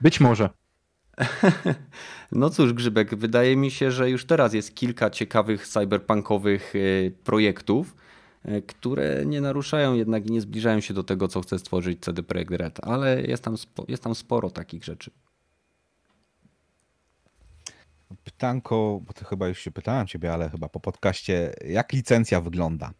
Być może. No cóż, Grzybek, wydaje mi się, że już teraz jest kilka ciekawych cyberpunkowych y, projektów, y, które nie naruszają jednak i nie zbliżają się do tego, co chce stworzyć CD Projekt Red, ale jest tam, jest tam sporo takich rzeczy. Pytanko, bo to chyba już się pytałem ciebie, ale chyba po podcaście, jak licencja wygląda?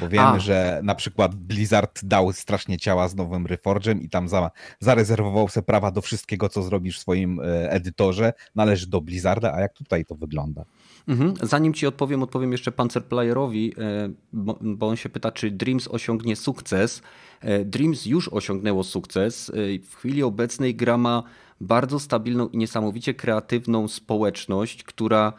Bo wiemy, A. że na przykład Blizzard dał strasznie ciała z nowym Reforgem i tam za, zarezerwował sobie prawa do wszystkiego, co zrobisz w swoim e, edytorze, należy do Blizzarda, a jak tutaj to wygląda? Mhm. Zanim ci odpowiem, odpowiem jeszcze Panzerplayerowi, e, bo on się pyta, czy Dreams osiągnie sukces. E, Dreams już osiągnęło sukces. W chwili obecnej gra ma bardzo stabilną i niesamowicie kreatywną społeczność, która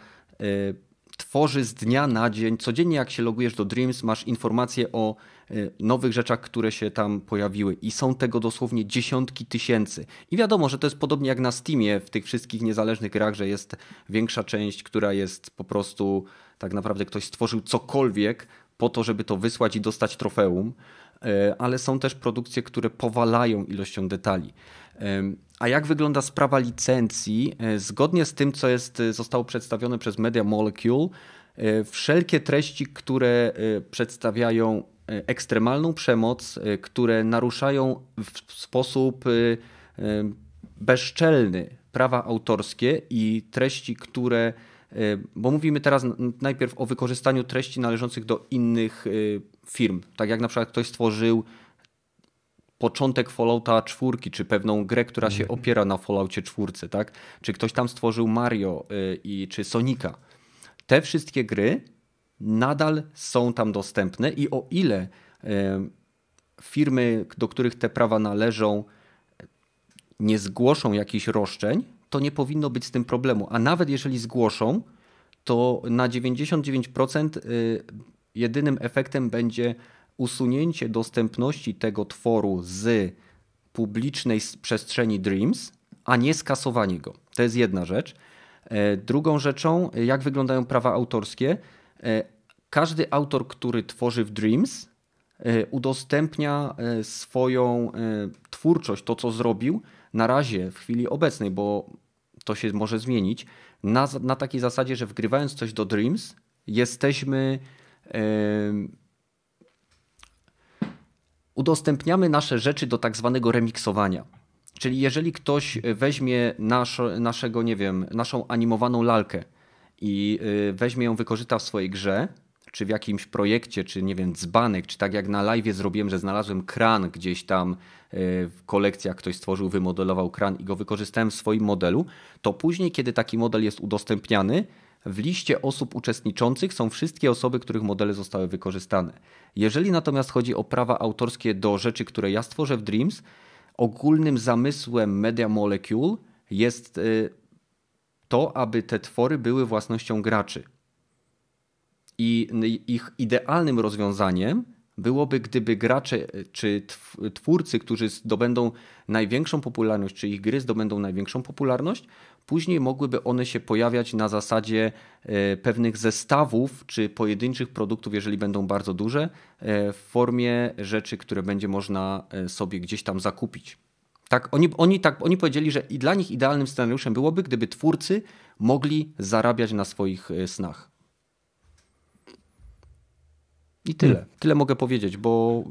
tworzy z dnia na dzień. Codziennie jak się logujesz do Dreams, masz informacje o e, nowych rzeczach, które się tam pojawiły i są tego dosłownie dziesiątki tysięcy. I wiadomo, że to jest podobnie jak na Steamie w tych wszystkich niezależnych grach, że jest większa część, która jest po prostu tak naprawdę ktoś stworzył cokolwiek po to, żeby to wysłać i dostać trofeum, e, ale są też produkcje, które powalają ilością detali. A jak wygląda sprawa licencji? E, zgodnie z tym, co jest, e, zostało przedstawione przez Media Molecule, e, wszelkie treści, które przedstawiają ekstremalną przemoc, które naruszają w sposób bezczelny prawa autorskie i treści, które. Bo mówimy teraz najpierw o wykorzystaniu treści należących do innych firm. Tak jak na przykład ktoś stworzył początek Fallouta czwórki, czy pewną grę, która się mhm. opiera na Falloutie czwórce, tak? Czy ktoś tam stworzył Mario y, i czy Sonika. Te wszystkie gry nadal są tam dostępne i o ile y, firmy, do których te prawa należą, nie zgłoszą jakichś roszczeń, to nie powinno być z tym problemu. A nawet jeżeli zgłoszą, to na 99% y, jedynym efektem będzie usunięcie dostępności tego tworu z publicznej przestrzeni Dreams, a nie skasowanie go. To jest jedna rzecz. E, drugą rzeczą, jak wyglądają prawa autorskie. E, każdy autor, który tworzy w Dreams, e, udostępnia swoją twórczość, to co zrobił, na razie w chwili obecnej, bo to się może zmienić, na, na takiej zasadzie, że wgrywając coś do Dreams, jesteśmy udostępniamy nasze rzeczy do tak zwanego remiksowania. Czyli jeżeli ktoś weźmie nasz, naszego, nie wiem, naszą animowaną lalkę i y, weźmie ją, wykorzysta w swojej grze, czy w jakimś projekcie, czy nie wiem, dzbanek, czy tak jak na live zrobiłem, że znalazłem kran gdzieś tam y, w kolekcjach, ktoś stworzył, wymodelował kran i go wykorzystałem w swoim modelu, to później, kiedy taki model jest udostępniany, w liście osób uczestniczących są wszystkie osoby, których modele zostały wykorzystane. Jeżeli natomiast chodzi o prawa autorskie do rzeczy, które ja stworzę w Dreams, ogólnym zamysłem Media Molecule jest y, to, aby te twory były własnością graczy. I ich idealnym rozwiązaniem byłoby, gdyby gracze czy twórcy, którzy zdobędą największą popularność, czy ich gry zdobędą największą popularność, Później mogłyby one się pojawiać na zasadzie e, pewnych zestawów czy pojedynczych produktów, jeżeli będą bardzo duże, e, w formie rzeczy, które będzie można e, sobie gdzieś tam zakupić. Tak, oni, oni, tak, oni powiedzieli, że i dla nich idealnym scenariuszem byłoby, gdyby twórcy mogli zarabiać na swoich snach. I tyle. Hmm. Tyle mogę powiedzieć, bo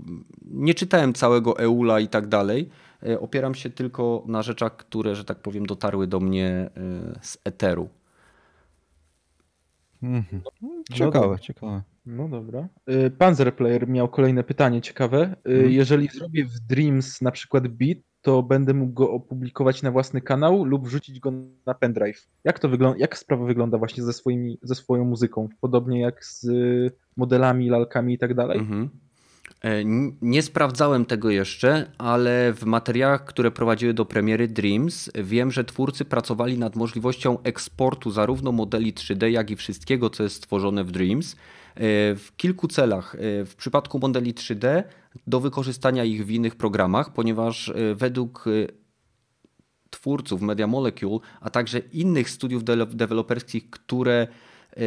nie czytałem całego Eula i tak dalej. E, opieram się tylko na rzeczach, które, że tak powiem, dotarły do mnie e, z eteru. Mhm. Ciekawe, dobra. ciekawe. No dobra. Y, Panzer Player miał kolejne pytanie ciekawe. Mhm. Jeżeli zrobię w Dreams na przykład beat, to będę mógł go opublikować na własny kanał lub wrzucić go na pendrive. Jak to wygląda, jak sprawa wygląda właśnie ze, swoimi, ze swoją muzyką? Podobnie jak z y, modelami, lalkami i tak dalej? Mhm. E, Nie sprawdzałem tego jeszcze, ale w materiałach, które prowadziły do premiery Dreams, wiem, że twórcy pracowali nad możliwością eksportu zarówno modeli 3D, jak i wszystkiego, co jest stworzone w Dreams. e, W kilku celach. E, W przypadku modeli 3D do wykorzystania ich w innych programach, ponieważ e, według e, twórców Media Molecule, a także innych studiów de- deweloperskich, które e,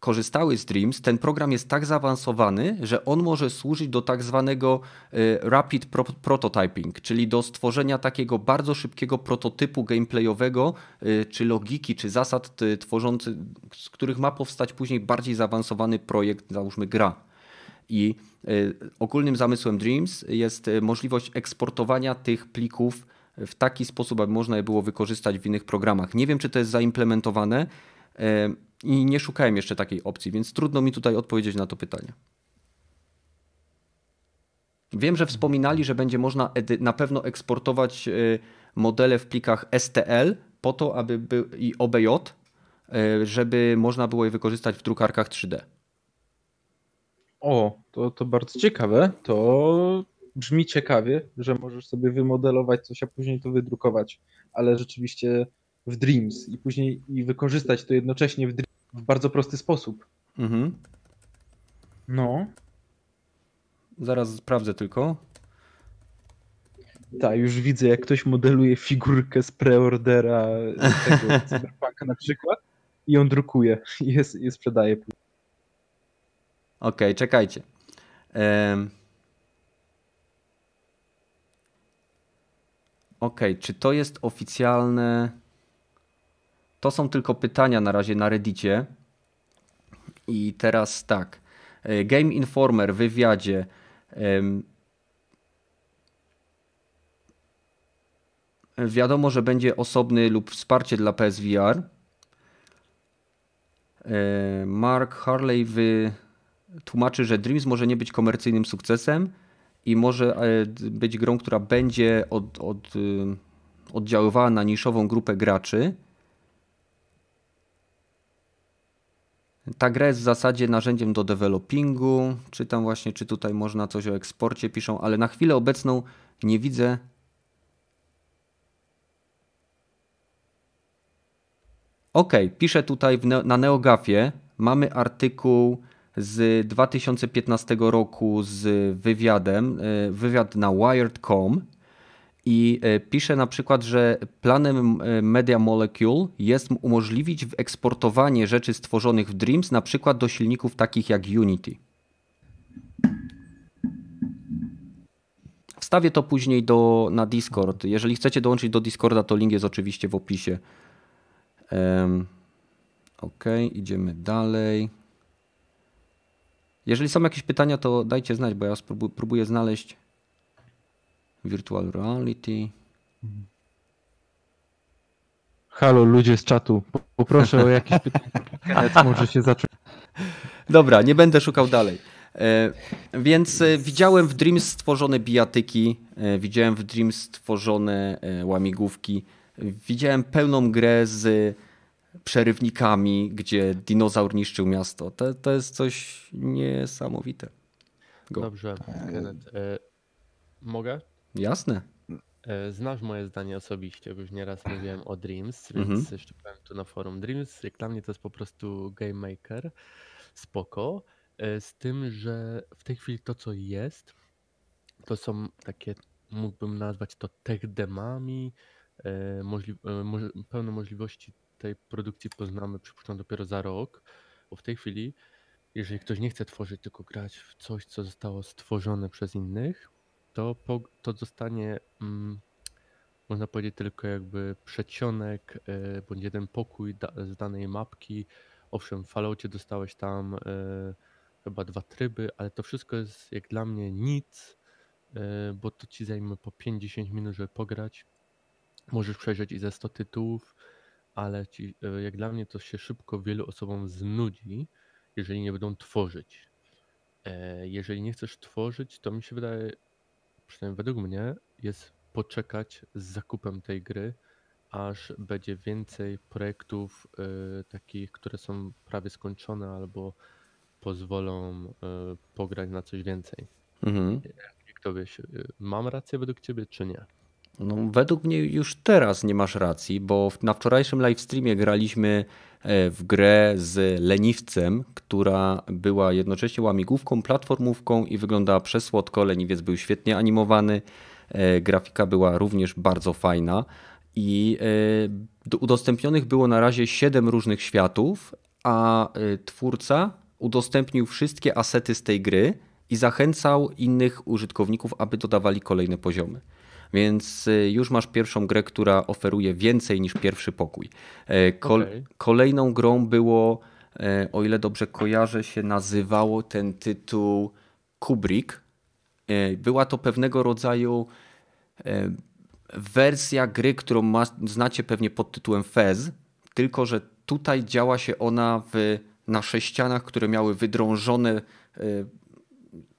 korzystały z Dreams, ten program jest tak zaawansowany, że on może służyć do tak zwanego rapid pro prototyping, czyli do stworzenia takiego bardzo szybkiego prototypu gameplayowego, czy logiki, czy zasad tworzący, z których ma powstać później bardziej zaawansowany projekt, załóżmy gra. I y, ogólnym zamysłem Dreams jest y, możliwość eksportowania tych plików w taki sposób, aby można je było wykorzystać w innych programach. Nie wiem, czy to jest zaimplementowane y, i nie szukałem jeszcze takiej opcji, więc trudno mi tutaj odpowiedzieć na to pytanie. Wiem, że wspominali, że będzie można na pewno eksportować modele w plikach STL po to, aby był i OBJ, żeby można było je wykorzystać w drukarkach 3D. O, to, to bardzo ciekawe. To brzmi ciekawie, że możesz sobie wymodelować coś, a później to wydrukować, ale rzeczywiście w Dreams i później i wykorzystać to jednocześnie w, Dreams w bardzo prosty sposób. Mhm. No, Zaraz sprawdzę tylko. tak, już widzę, jak ktoś modeluje figurkę z preordera tego Cyberpunka na przykład i ją drukuje i je, je sprzedaje. Okej, czekajcie. Em. Okej, czy to jest oficjalne? To są tylko pytania na razie na Reddicie. I teraz tak. E, Game Informer w wywiadzie. em, Wiadomo, że będzie osobny lub wsparcie dla PSVR. E, Mark Harley wy, tłumaczy, że Dreams może nie być komercyjnym sukcesem i może e, być grą, która będzie od, od, y, oddziaływała na niszową grupę graczy. Ta gra jest w zasadzie narzędziem do developingu. Czytam właśnie, czy tutaj można coś o eksporcie piszą, ale na chwilę obecną nie widzę. Okej, piszę tutaj na NeoGafie. Mamy artykuł z 2015 roku z wywiadem, e, wywiad na Wired.com i e, pisze na przykład, że planem e, Media Molecule jest umożliwić eksportowanie rzeczy stworzonych w Dreams na przykład do silników takich jak Unity. Wstawię to później do, na Discord. Jeżeli chcecie dołączyć do Discorda, to link jest oczywiście w opisie. Um, ok, idziemy dalej. Jeżeli są jakieś pytania, to dajcie znać, bo ja spróbu- próbuję znaleźć virtual reality. Halo, ludzie z czatu, po- poproszę o jakieś pytania. Może się zacząć. Dobra, nie będę szukał dalej. E, więc e, widziałem w Dreams stworzone bijatyki, e, widziałem w Dreams stworzone łamigłówki, widziałem pełną grę z przerywnikami, gdzie dinozaur niszczył miasto. To, to jest coś niesamowite. Go. Dobrze, Kenneth. E, mogę? Jasne. E, Znasz moje zdanie osobiście, bo już nieraz mówiłem o Dreams, więc Mhm. jeszcze powiem tu na forum. Dreams jak dla mnie to jest po prostu game maker, spoko, e, z tym, że w tej chwili to co jest, to są takie, mógłbym nazwać to tech demami, e, możli e, moż pełne możliwości tej produkcji poznamy, przypuszczam, dopiero za rok, bo w tej chwili, jeżeli ktoś nie chce tworzyć, tylko grać w coś, co zostało stworzone przez innych, to, po, to zostanie, mm, można powiedzieć, tylko jakby przedsionek, e, bądź jeden pokój da, z danej mapki. Owszem, w Falloutie dostałeś tam e, chyba dwa tryby, ale to wszystko jest jak dla mnie nic, e, bo to ci zajmie po 5-10 minut, żeby pograć. Możesz przejrzeć i ze 100 tytułów. Ale ci, e, jak dla mnie to się szybko wielu osobom znudzi, jeżeli nie będą tworzyć. E, Jeżeli nie chcesz tworzyć, to mi się wydaje, przynajmniej według mnie, jest poczekać z zakupem tej gry, aż będzie więcej projektów e, takich, które są prawie skończone albo pozwolą pograć na coś więcej. Mhm. Jak to wiesz, mam rację według ciebie, czy nie? No, według mnie już teraz nie masz racji, bo na wczorajszym live streamie graliśmy e, w grę z leniwcem, która była jednocześnie łamigłówką, platformówką i wyglądała przesłodko. Leniwiec był świetnie animowany, e, grafika była również bardzo fajna i e, do- udostępnionych było na razie 7 różnych światów, a twórca udostępnił wszystkie asety z tej gry i zachęcał innych użytkowników, aby dodawali kolejne poziomy. Więc y, już masz pierwszą grę, która oferuje więcej niż pierwszy pokój. E, Kol Okej. Kolejną grą było, e, o ile dobrze kojarzę, się nazywało ten tytuł Kubrick. E, Była to pewnego rodzaju wersja gry, którą ma, znacie pewnie pod tytułem Fez, tylko że tutaj działa się ona w, na sześcianach, które miały wydrążone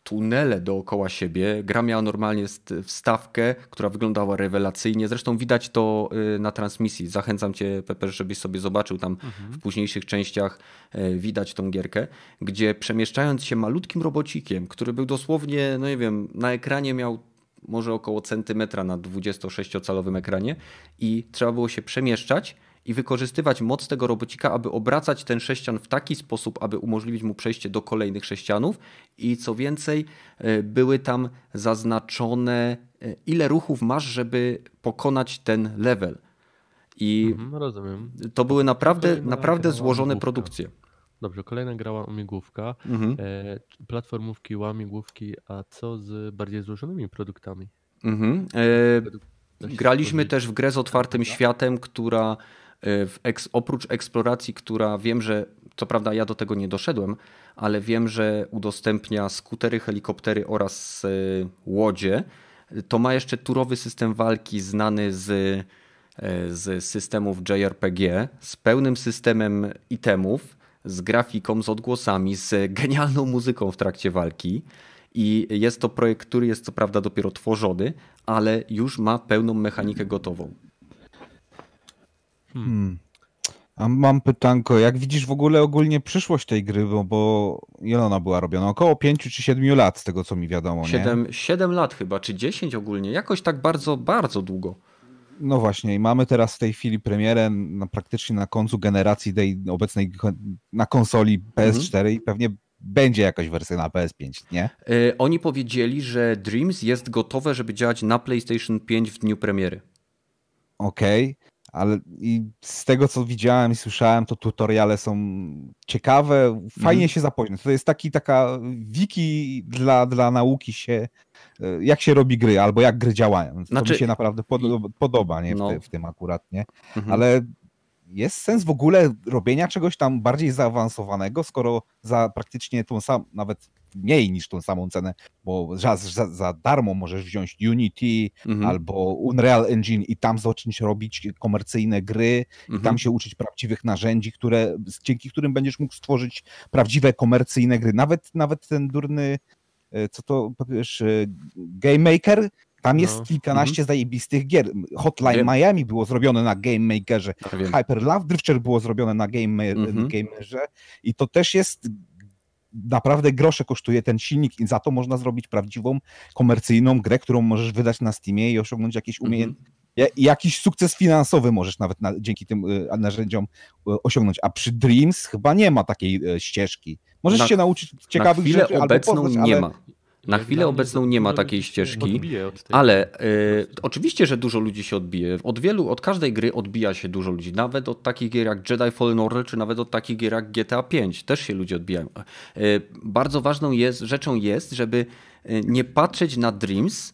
tunele dookoła siebie. Gra miała normalnie st- wstawkę, która wyglądała rewelacyjnie. Zresztą widać to y, na transmisji. Zachęcam cię, Peper, żebyś sobie zobaczył tam w późniejszych częściach y, widać tą gierkę, gdzie przemieszczając się malutkim robocikiem, który był dosłownie, no nie wiem, na ekranie miał może około centymetra na 26-calowym ekranie i trzeba było się przemieszczać i wykorzystywać moc tego robocika, aby obracać ten sześcian w taki sposób, aby umożliwić mu przejście do kolejnych sześcianów. I co więcej, e, były tam zaznaczone, e, ile ruchów masz, żeby pokonać ten level. I Mhm, rozumiem. to były naprawdę, naprawdę złożone produkcje. Dobrze, kolejna gra łamigłówka. Mhm. E, platformówki, łamigłówki, a co z bardziej złożonymi produktami? Mhm. E, Graliśmy też w grę z otwartym światem, która eks, oprócz eksploracji, która wiem, że co prawda ja do tego nie doszedłem, ale wiem, że udostępnia skutery, helikoptery oraz e, łodzie. To ma jeszcze turowy system walki znany z, e, z systemów JRPG, z pełnym systemem itemów, z grafiką, z odgłosami, z genialną muzyką w trakcie walki. I jest to projekt, który jest co prawda dopiero tworzony, ale już ma pełną mechanikę gotową. Hmm. A mam pytanko, jak widzisz w ogóle ogólnie przyszłość tej gry, bo, bo ile ona była robiona? Około 5 czy 7 lat, z tego co mi wiadomo, nie? 7, 7 lat chyba, czy 10 ogólnie, jakoś tak bardzo, bardzo długo. No właśnie, i mamy teraz w tej chwili premierę na, praktycznie na końcu generacji tej obecnej na konsoli PS4 i pewnie będzie jakaś wersja na PS5, nie? E, Oni powiedzieli, że Dreams jest gotowe, żeby działać na PlayStation 5 w dniu premiery. Okej, ale i z tego co widziałem i słyszałem, to tutoriale są ciekawe, fajnie Mhm. się zapoznać. To jest taki taka wiki dla, dla nauki się, e, jak się robi gry, albo jak gry działają. To Znaczy- mi się naprawdę podoba, podoba nie? W, No. te, w tym akurat, nie? Mhm. Ale jest sens w ogóle robienia czegoś tam bardziej zaawansowanego, skoro za praktycznie tą samą, nawet mniej niż tą samą cenę, bo za, za, za darmo możesz wziąć Unity Mhm. albo Unreal Engine i tam zacząć robić komercyjne gry, i Mhm. tam się uczyć prawdziwych narzędzi, które, dzięki którym będziesz mógł stworzyć prawdziwe komercyjne gry. Nawet, nawet ten durny, e, co to powiesz, e, Game Maker, tam jest No. kilkanaście zajebistych gier. Hotline Wiem. Miami było zrobione na Game Makerze, wiem. Hyper Love Drifter było zrobione na Game, Mhm. Gamerze i to też jest naprawdę grosze kosztuje ten silnik i za to można zrobić prawdziwą komercyjną grę, którą możesz wydać na Steamie i osiągnąć jakieś Mhm. umiejętności. Jakiś sukces finansowy możesz nawet na, dzięki tym y, narzędziom y, osiągnąć, a przy Dreams chyba nie ma takiej y, ścieżki. Możesz Na- się nauczyć Na ciekawych chwilę rzeczy obecną albo poznać, nie ale ma. Na chwilę obecną nie ma takiej ścieżki, Ale y, oczywiście, że dużo ludzi się odbije. Od wielu, od każdej gry odbija się dużo ludzi. Nawet od takich gier jak Jedi Fallen Order, czy nawet od takich gier jak GTA 5 też się ludzie odbijają. Y, bardzo ważną jest, rzeczą jest, żeby y, nie patrzeć na Dreams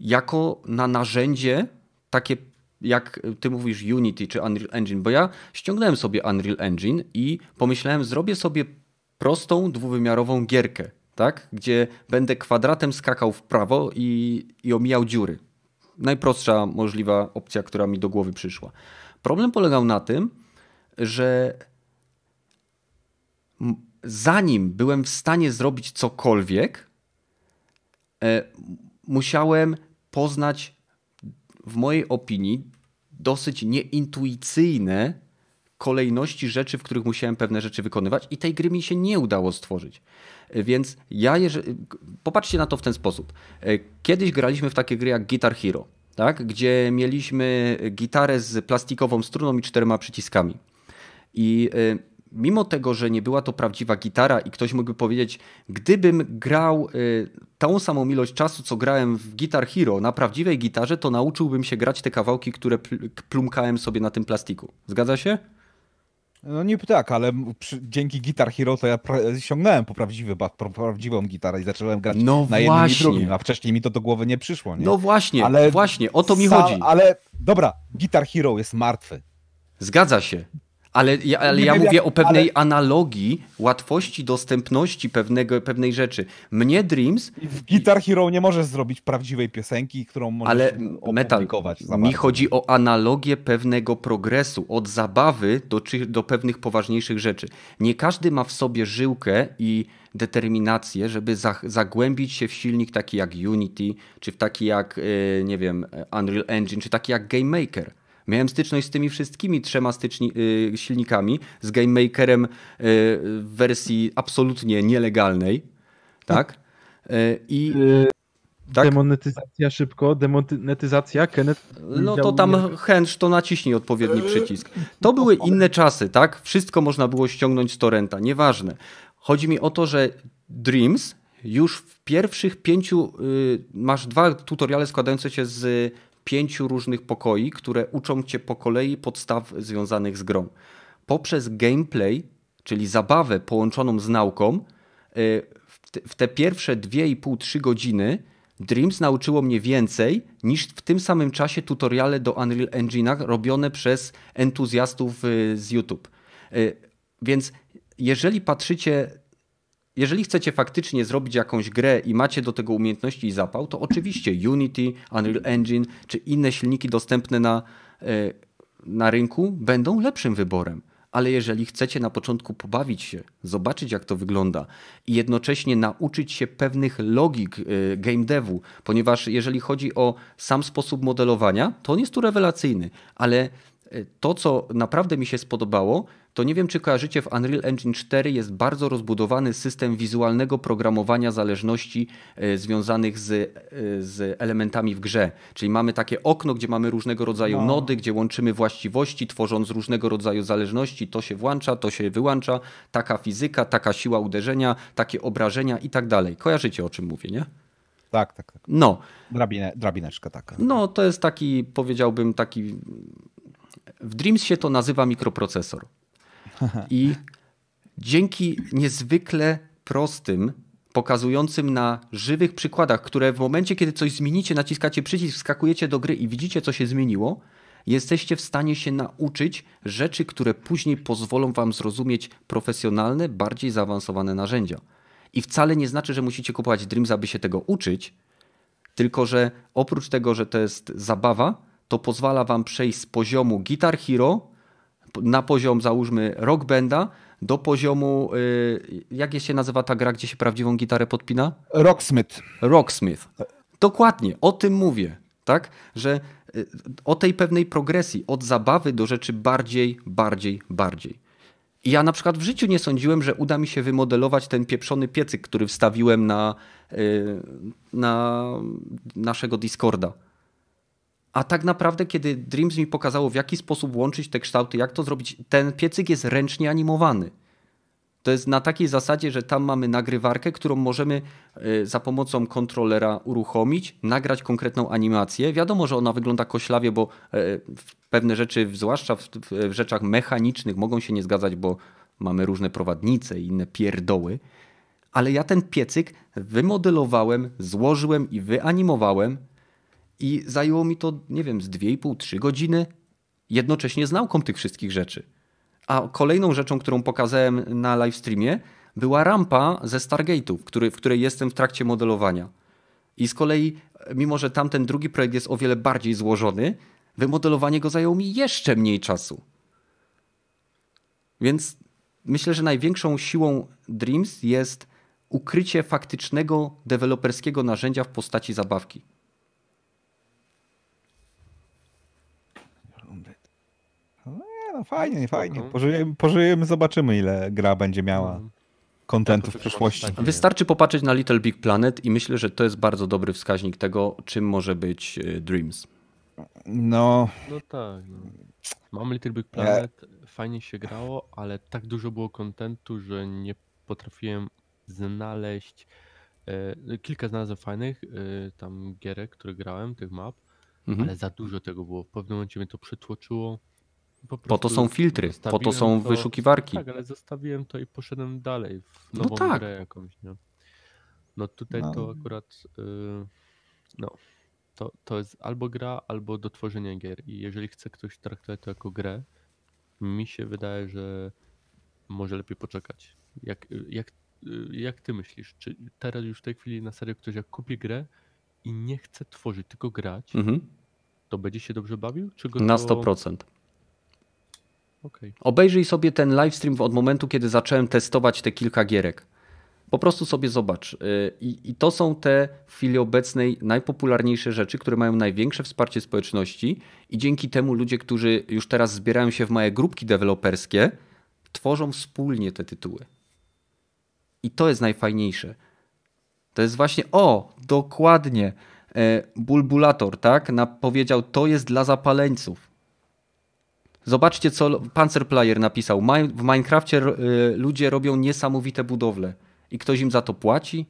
jako na narzędzie takie jak ty mówisz Unity czy Unreal Engine, bo ja ściągnąłem sobie Unreal Engine i pomyślałem, zrobię sobie prostą, dwuwymiarową gierkę, tak? gdzie będę kwadratem skakał w prawo i, i omijał dziury. Najprostsza możliwa opcja, która mi do głowy przyszła. Problem polegał na tym, że zanim byłem w stanie zrobić cokolwiek, e, musiałem poznać, w mojej opinii, dosyć nieintuicyjne kolejności rzeczy, w których musiałem pewne rzeczy wykonywać, i tej gry mi się nie udało stworzyć. Więc ja, jeżeli... popatrzcie na to w ten sposób. Kiedyś graliśmy w takie gry jak Guitar Hero, tak? gdzie mieliśmy gitarę z plastikową struną i czterema przyciskami. I mimo tego, że nie była to prawdziwa gitara i ktoś mógłby powiedzieć, gdybym grał y, tą samą ilość czasu, co grałem w Guitar Hero na prawdziwej gitarze, to nauczyłbym się grać te kawałki, które plumkałem sobie na tym plastiku. Zgadza się? No niby tak, ale przy, dzięki Guitar Hero to ja sięgnąłem po, prawdziwy, po prawdziwą gitarę i zacząłem grać no na jednym i drugim, a wcześniej mi to do głowy nie przyszło. Nie? No właśnie, ale właśnie, o to mi chodzi. Ale dobra, Guitar Hero jest martwy. Zgadza się. Ale, ja, ale ja mówię o pewnej ale... analogii, łatwości dostępności pewnego, pewnej rzeczy. Mnie Dreams... W Guitar Hero nie możesz zrobić prawdziwej piosenki, którą możesz ale metal, mi chodzi o analogię pewnego progresu, od zabawy do, do pewnych poważniejszych rzeczy. Nie każdy ma w sobie żyłkę i determinację, żeby za, zagłębić się w silnik taki jak Unity, czy w taki jak, e, nie wiem, Unreal Engine, czy taki jak Game Maker Miałem styczność z tymi wszystkimi trzema styczni, y, silnikami, z Game Makerem y, w wersji absolutnie nielegalnej, tak? Y, I... Tak? Demonetyzacja szybko, demonetyzacja, Kenneth. No to tam chęć to naciśnij odpowiedni przycisk. To były inne czasy, tak? Wszystko można było ściągnąć z torrenta, nieważne. Chodzi mi o to, że Dreams już w pierwszych pięciu, masz dwa tutoriale składające się z pięciu różnych pokoi, które uczą cię po kolei podstaw związanych z grą. Poprzez gameplay, czyli zabawę połączoną z nauką, y, w te pierwsze 2,5-3 godziny Dreams nauczyło mnie więcej niż w tym samym czasie tutoriale do Unreal Engine'a robione przez entuzjastów y, z YouTube. Y, więc jeżeli patrzycie jeżeli chcecie faktycznie zrobić jakąś grę i macie do tego umiejętności i zapał, to oczywiście Unity, Unreal Engine czy inne silniki dostępne na, e, na rynku będą lepszym wyborem. Ale jeżeli chcecie na początku pobawić się, zobaczyć jak to wygląda i jednocześnie nauczyć się pewnych logik e, game devu, ponieważ jeżeli chodzi o sam sposób modelowania, to on jest tu rewelacyjny, ale e, to, co naprawdę mi się spodobało, to nie wiem, czy kojarzycie, w Unreal Engine 4 jest bardzo rozbudowany system wizualnego programowania zależności e, związanych z, e, z elementami w grze. Czyli mamy takie okno, gdzie mamy różnego rodzaju no. nody, gdzie łączymy właściwości, tworząc różnego rodzaju zależności. To się włącza, to się wyłącza, taka fizyka, taka siła uderzenia, takie obrażenia i tak dalej. Kojarzycie, o czym mówię, nie? Tak, tak. tak. No. Drabine, drabineczka taka. No, to jest taki, powiedziałbym, taki. W Dreams się to nazywa mikroprocesor. I dzięki niezwykle prostym, pokazującym na żywych przykładach, które w momencie, kiedy coś zmienicie, naciskacie przycisk, wskakujecie do gry i widzicie, co się zmieniło, jesteście w stanie się nauczyć rzeczy, które później pozwolą wam zrozumieć profesjonalne, bardziej zaawansowane narzędzia. I wcale nie znaczy, że musicie kupować Dreams, aby się tego uczyć, tylko że oprócz tego, że to jest zabawa, to pozwala wam przejść z poziomu Guitar Hero na poziom załóżmy rock banda do poziomu, y, jak się nazywa ta gra, gdzie się prawdziwą gitarę podpina? Rocksmith. Rocksmith. Dokładnie, o tym mówię, tak? Że y, o tej pewnej progresji, od zabawy do rzeczy bardziej, bardziej, bardziej. I ja na przykład w życiu nie sądziłem, że uda mi się wymodelować ten pieprzony piecyk, który wstawiłem na, y, na naszego Discorda. A tak naprawdę, kiedy Dreams mi pokazało, w jaki sposób łączyć te kształty, jak to zrobić, ten piecyk jest ręcznie animowany. To jest na takiej zasadzie, że tam mamy nagrywarkę, którą możemy e, za pomocą kontrolera uruchomić, nagrać konkretną animację. Wiadomo, że ona wygląda koślawie, bo e, pewne rzeczy, zwłaszcza w, rzeczach mechanicznych, mogą się nie zgadzać, bo mamy różne prowadnice i inne pierdoły. Ale ja ten piecyk wymodelowałem, złożyłem i wyanimowałem i zajęło mi to, nie wiem, z 2,5-3 godziny, jednocześnie z nauką tych wszystkich rzeczy. A kolejną rzeczą, którą pokazałem na livestreamie, była rampa ze Stargate'ów, który, w której jestem w trakcie modelowania. I z kolei, mimo że tamten drugi projekt jest o wiele bardziej złożony, Wymodelowanie go zajęło mi jeszcze mniej czasu. Więc myślę, że największą siłą Dreams jest ukrycie faktycznego deweloperskiego narzędzia w postaci zabawki. No, nie, fajnie, nie, fajnie. Pożyjemy, pożyjemy, zobaczymy ile gra będzie miała No. kontentu Ja w przyszłości. Wystarczy popatrzeć na Little Big Planet i myślę, że to jest bardzo dobry wskaźnik tego, czym może być y, Dreams. No, No tak. No. Mam Little Big Planet, fajnie się grało, ale tak dużo było kontentu, że nie potrafiłem znaleźć. E, kilka znalazłem fajnych e, tam gierek, które grałem, tych map, Mhm. ale za dużo tego było. W pewnym momencie mnie to przytłoczyło. Po, Po to są filtry, po to są wyszukiwarki. Tak, ale zostawiłem to i poszedłem dalej w No nową tak. grę jakąś. Nie? No tutaj No. to akurat y, no, to, to jest albo gra, albo do tworzenia gier. I jeżeli chce ktoś traktować to jako grę, mi się wydaje, że może lepiej poczekać. Jak, jak, jak ty myślisz? Czy teraz już w tej chwili na serio ktoś jak kupi grę i nie chce tworzyć, tylko grać, Mhm. to będzie się dobrze bawił? Czy go Na to... 100%. Okej. Obejrzyj sobie ten livestream od momentu, kiedy zacząłem testować te kilka gierek. Po prostu sobie zobacz. Y, I, I to są te w chwili obecnej najpopularniejsze rzeczy, które mają największe wsparcie społeczności, i dzięki temu ludzie, którzy już teraz zbierają się w małe grupki deweloperskie, tworzą wspólnie te tytuły. I to jest najfajniejsze. To jest właśnie, o, dokładnie. e, Bulbulator, tak? Na, powiedział, to jest dla zapaleńców. Zobaczcie, co Panzer Player napisał. "Mi- W Minecrafcie y, ludzie robią niesamowite budowle. I ktoś im za to płaci?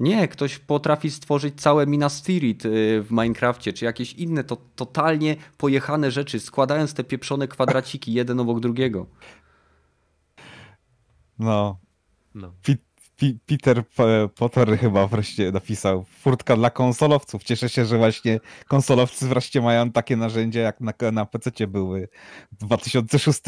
Nie, ktoś potrafi stworzyć całe Minas Tirith y, w Minecrafcie, czy jakieś inne to, totalnie pojechane rzeczy, składając te pieprzone kwadraciki jeden obok drugiego. no. No. Peter Potter chyba wreszcie napisał furtka dla konsolowców. Cieszę się, że właśnie konsolowcy wreszcie mają takie narzędzia jak na, na PC były w 2006,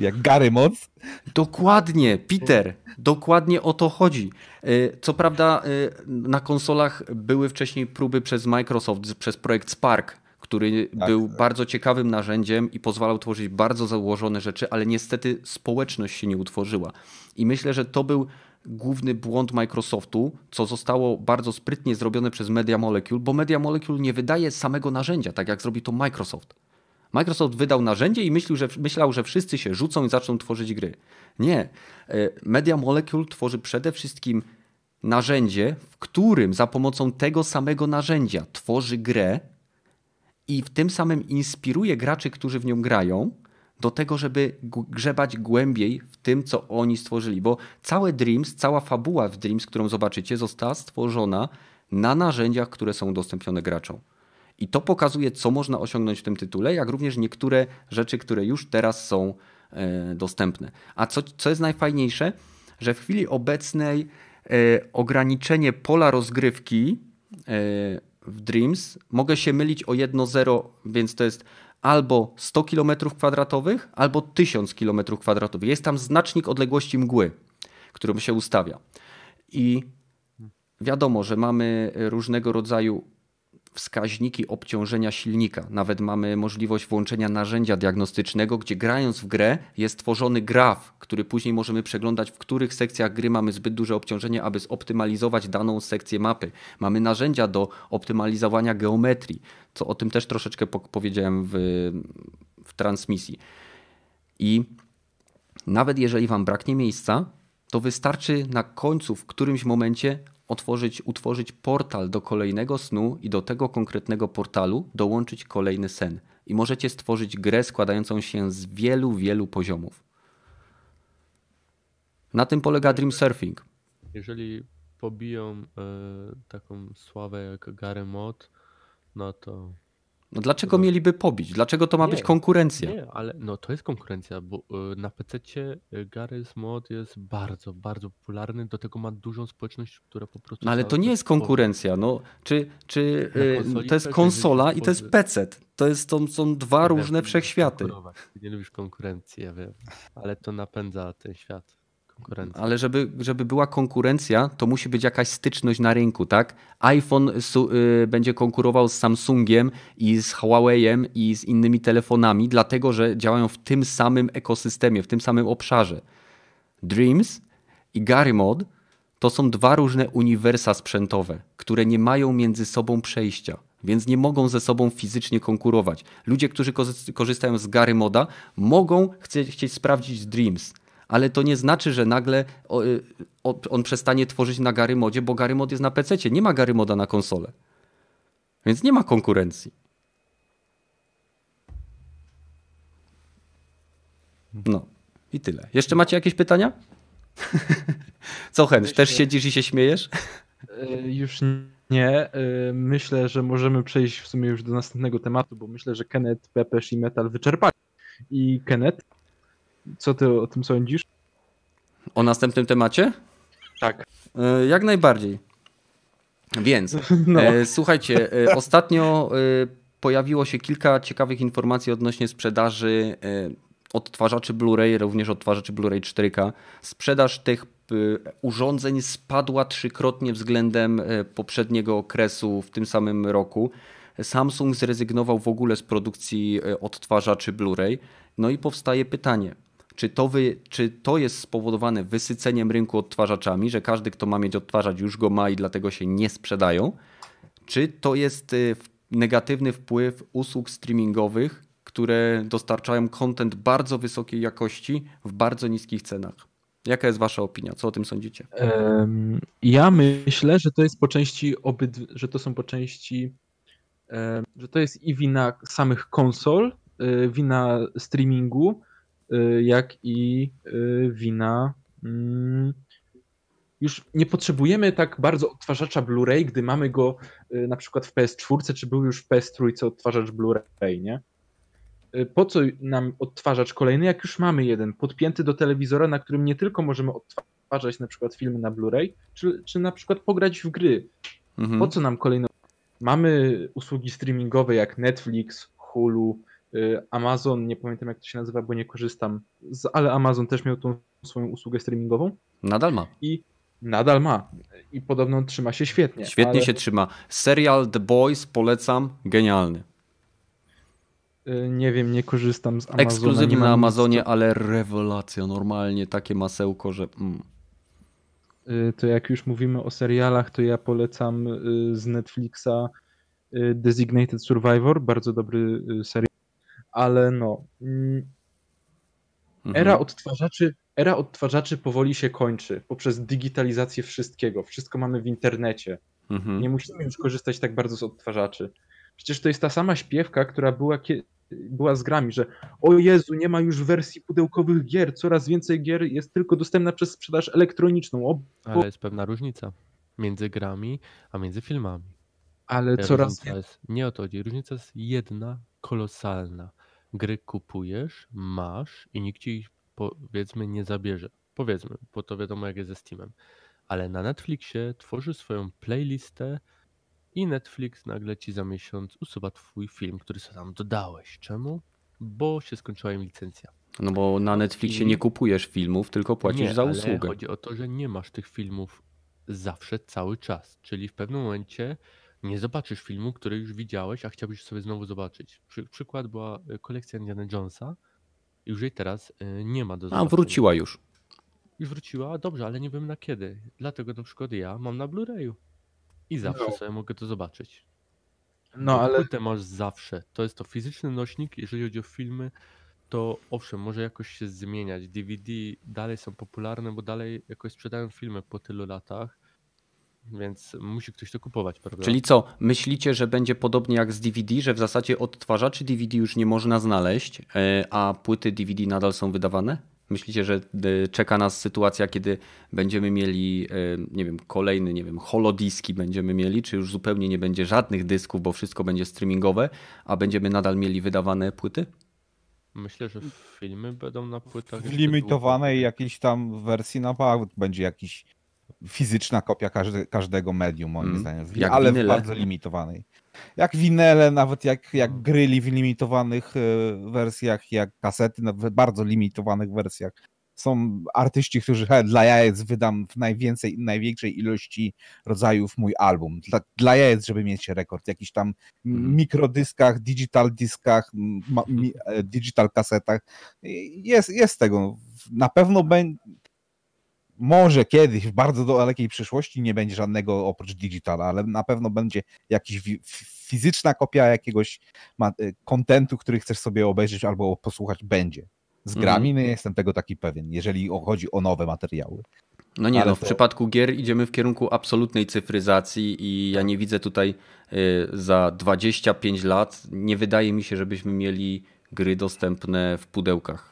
jak Gary Moc. Dokładnie, Peter, dokładnie o to chodzi. Y, Co prawda y, na konsolach były wcześniej próby przez Microsoft, przez projekt Spark, który Tak, był tak. bardzo ciekawym narzędziem i pozwalał tworzyć bardzo założone rzeczy, ale niestety społeczność się nie utworzyła. I myślę, że to był główny błąd Microsoftu, co zostało bardzo sprytnie zrobione przez Media Molecule, bo Media Molecule nie wydaje samego narzędzia, tak jak zrobi to Microsoft. Microsoft wydał narzędzie i myślał, że, myślał, że wszyscy się rzucą i zaczną tworzyć gry. Nie. E, Media Molecule tworzy przede wszystkim narzędzie, w którym za pomocą tego samego narzędzia tworzy grę i w tym samym inspiruje graczy, którzy w nią grają, do tego, żeby grzebać głębiej w tym, co oni stworzyli. Bo całe Dreams, cała fabuła w Dreams, którą zobaczycie, została stworzona na narzędziach, które są udostępnione graczom. I to pokazuje, co można osiągnąć w tym tytule, jak również niektóre rzeczy, które już teraz są e, dostępne. A co, co jest najfajniejsze, że w chwili obecnej e, ograniczenie pola rozgrywki e, w Dreams mogę się mylić o 1-0, więc to jest albo 100 km kwadratowych, albo 1000 km kwadratowych. Jest tam znacznik odległości mgły, którą się ustawia. I wiadomo, że mamy różnego rodzaju wskaźniki obciążenia silnika. Nawet mamy możliwość włączenia narzędzia diagnostycznego, gdzie grając w grę jest tworzony graf, który później możemy przeglądać, w których sekcjach gry mamy zbyt duże obciążenie, aby zoptymalizować daną sekcję mapy. Mamy narzędzia do optymalizowania geometrii, co o tym też troszeczkę po- powiedziałem w, w transmisji. I nawet jeżeli wam braknie miejsca, to wystarczy na końcu, w którymś momencie otworzyć, utworzyć portal do kolejnego snu i do tego konkretnego portalu dołączyć kolejny sen. I możecie stworzyć grę składającą się z wielu, wielu poziomów. Na tym polega Dream Surfing. Jeżeli pobiją e, taką sławę jak Gary Mod, no to No dlaczego mieliby pobić? Dlaczego to ma być Nie, konkurencja? nie, ale no to jest konkurencja, bo e, na PC Gary's Mod jest bardzo, bardzo popularny, do tego ma dużą społeczność, która po prostu... No ale to nie jest konkurencja. No, czy czy y, to jest konsola i to jest PC. To jest, to są dwa różne wszechświaty. nie lubisz konkurencji, ja wiem, ale to napędza ten świat Konkurencja. Ale żeby, żeby była konkurencja, to musi być jakaś styczność na rynku, tak? iPhone su, y, będzie konkurował z Samsungiem i z Huawei'em i z innymi telefonami, dlatego że działają w tym samym ekosystemie, w tym samym obszarze. Dreams i Gary Mod to są dwa różne uniwersa sprzętowe, które nie mają między sobą przejścia, więc nie mogą ze sobą fizycznie konkurować. Ludzie, którzy korzy- korzystają z Gary Moda, mogą chcieć sprawdzić Dreams, ale to nie znaczy, że nagle y, on przestanie tworzyć na Gary Modzie, bo Gary Mod jest na PC, nie ma Gary Moda na konsolę. Więc nie ma konkurencji. No i tyle. Jeszcze macie jakieś pytania? Co Henry, też siedzisz i się śmiejesz? E, Już nie. E, Myślę, że możemy przejść w sumie już do następnego tematu, bo myślę, że Kenneth, Pepeż i Metal wyczerpali. I Kenneth, co ty o tym sądzisz? O następnym temacie? Tak. E, Jak najbardziej. Więc, No. e, słuchajcie, e, ostatnio e, pojawiło się kilka ciekawych informacji odnośnie sprzedaży odtwarzaczy Blu-ray, również odtwarzaczy Blu-ray 4K. Sprzedaż tych urządzeń spadła trzykrotnie względem poprzedniego okresu w tym samym roku. Samsung zrezygnował w ogóle z produkcji odtwarzaczy Blu-ray. No i powstaje pytanie, czy to, wy, czy to jest spowodowane wysyceniem rynku odtwarzaczami, że każdy, kto ma mieć odtwarzacz, już go ma i dlatego się nie sprzedają? Czy to jest y, negatywny wpływ usług streamingowych, które dostarczają content bardzo wysokiej jakości w bardzo niskich cenach? Jaka jest Wasza opinia? Co o tym sądzicie? Ja myślę, że to jest po części obyd, że to są po części, że to jest i wina samych konsol, y, wina streamingu, jak i y, wina. mm, Już nie potrzebujemy tak bardzo odtwarzacza Blu-ray, gdy mamy go y, na przykład w PS4, czy był już w PS3 odtwarzacz Blu-ray, nie? Y, Po co nam odtwarzacz kolejny, jak już mamy jeden podpięty do telewizora, na którym nie tylko możemy odtwarzać na przykład filmy na Blu-ray, czy, czy na przykład pograć w gry. Mhm. Po co nam kolejne? Mamy usługi streamingowe jak Netflix, Hulu, y, Amazon, nie pamiętam jak to się nazywa, bo nie korzystam, z, ale Amazon też miał tą swoją usługę streamingową Nadal ma. i nadal ma. I podobno trzyma się świetnie. Świetnie ale, się trzyma. Serial The Boys polecam, genialny. y, Nie wiem, nie korzystam z Amazona. Ekskluzywny nie mam na nic Amazonie, ale rewelacja, normalnie takie masełko, że... Mm. Y, to jak już mówimy o serialach, to ja polecam y, z Netflixa y, Designated Survivor, bardzo dobry y, serial, ale no, mm, Mhm. era odtwarzaczy, era odtwarzaczy powoli się kończy poprzez digitalizację wszystkiego. Wszystko mamy w internecie. Mhm. Nie musimy już korzystać tak bardzo z odtwarzaczy. Przecież to jest ta sama śpiewka, która była, była z grami, że o Jezu, nie ma już wersji pudełkowych gier, coraz więcej gier jest tylko dostępna przez sprzedaż elektroniczną. O, Ale jest pewna różnica między grami, a między filmami. ale Ta coraz jest, nie o to chodzi. Różnica jest jedna, kolosalna. Gry kupujesz, masz i nikt ci ich powiedzmy nie zabierze. Powiedzmy, bo to wiadomo jak jest ze Steamem. Ale na Netflixie tworzy swoją playlistę i Netflix nagle ci za miesiąc usuwa twój film, który sobie tam dodałeś. Czemu? Bo się skończyła im licencja. No bo na Netflixie I- nie kupujesz filmów, tylko płacisz nie, za ale usługę. chodzi o to, że nie masz tych filmów zawsze, cały czas. Czyli w pewnym momencie nie zobaczysz filmu, który już widziałeś, a chciałbyś sobie znowu zobaczyć. Przy, przykład była y, kolekcja Indiana Jonesa. i Już jej teraz y, nie ma do A zobaczenia. wróciła już. Już wróciła, dobrze, ale nie wiem na kiedy. Dlatego na przykład ja mam na Blu-rayu. I zawsze No. sobie mogę to zobaczyć. No ale Płytę masz zawsze. To jest to fizyczny nośnik, jeżeli chodzi o filmy, to owszem, może jakoś się zmieniać. DVD dalej są popularne, bo dalej jakoś sprzedają filmy po tylu latach, więc musi ktoś to kupować, prawda? Czyli co, myślicie, że będzie podobnie jak z DVD, że w zasadzie odtwarzaczy DVD już nie można znaleźć, e, a płyty DVD nadal są wydawane? Myślicie, że e, czeka nas sytuacja, kiedy będziemy mieli, e, nie wiem, kolejny, nie wiem, holodiski będziemy mieli, czy już zupełnie nie będzie żadnych dysków, bo wszystko będzie streamingowe, a będziemy nadal mieli wydawane płyty? Myślę, że filmy będą na płytach. W limitowanej jakiejś tam wersji na bank będzie jakiś fizyczna kopia każde, każdego medium, moim Mm. zdaniem. Jak ale w winyle? bardzo limitowanej. Jak winele, nawet jak, jak gryli w limitowanych e, wersjach, jak kasety, w bardzo limitowanych wersjach. są artyści, którzy dla jajec wydam w najwięcej, największej ilości rodzajów mój album. Dla, dla jajec, żeby mieć rekord. Jakiś tam Mhm. mikrodyskach, digital dyskach, ma, mi, e, digital kasetach. Jest, jest tego. Na pewno będzie może kiedyś, w bardzo dalekiej przyszłości nie będzie żadnego oprócz digitala, ale na pewno będzie jakaś fizyczna kopia jakiegoś e, kontentu, który chcesz sobie obejrzeć albo posłuchać, będzie. Z grami nie jestem tego taki pewien, jeżeli chodzi o nowe materiały. No nie, Ale no w to- przypadku gier idziemy w kierunku absolutnej cyfryzacji i ja nie widzę tutaj y, za 25 lat, nie wydaje mi się, żebyśmy mieli gry dostępne w pudełkach.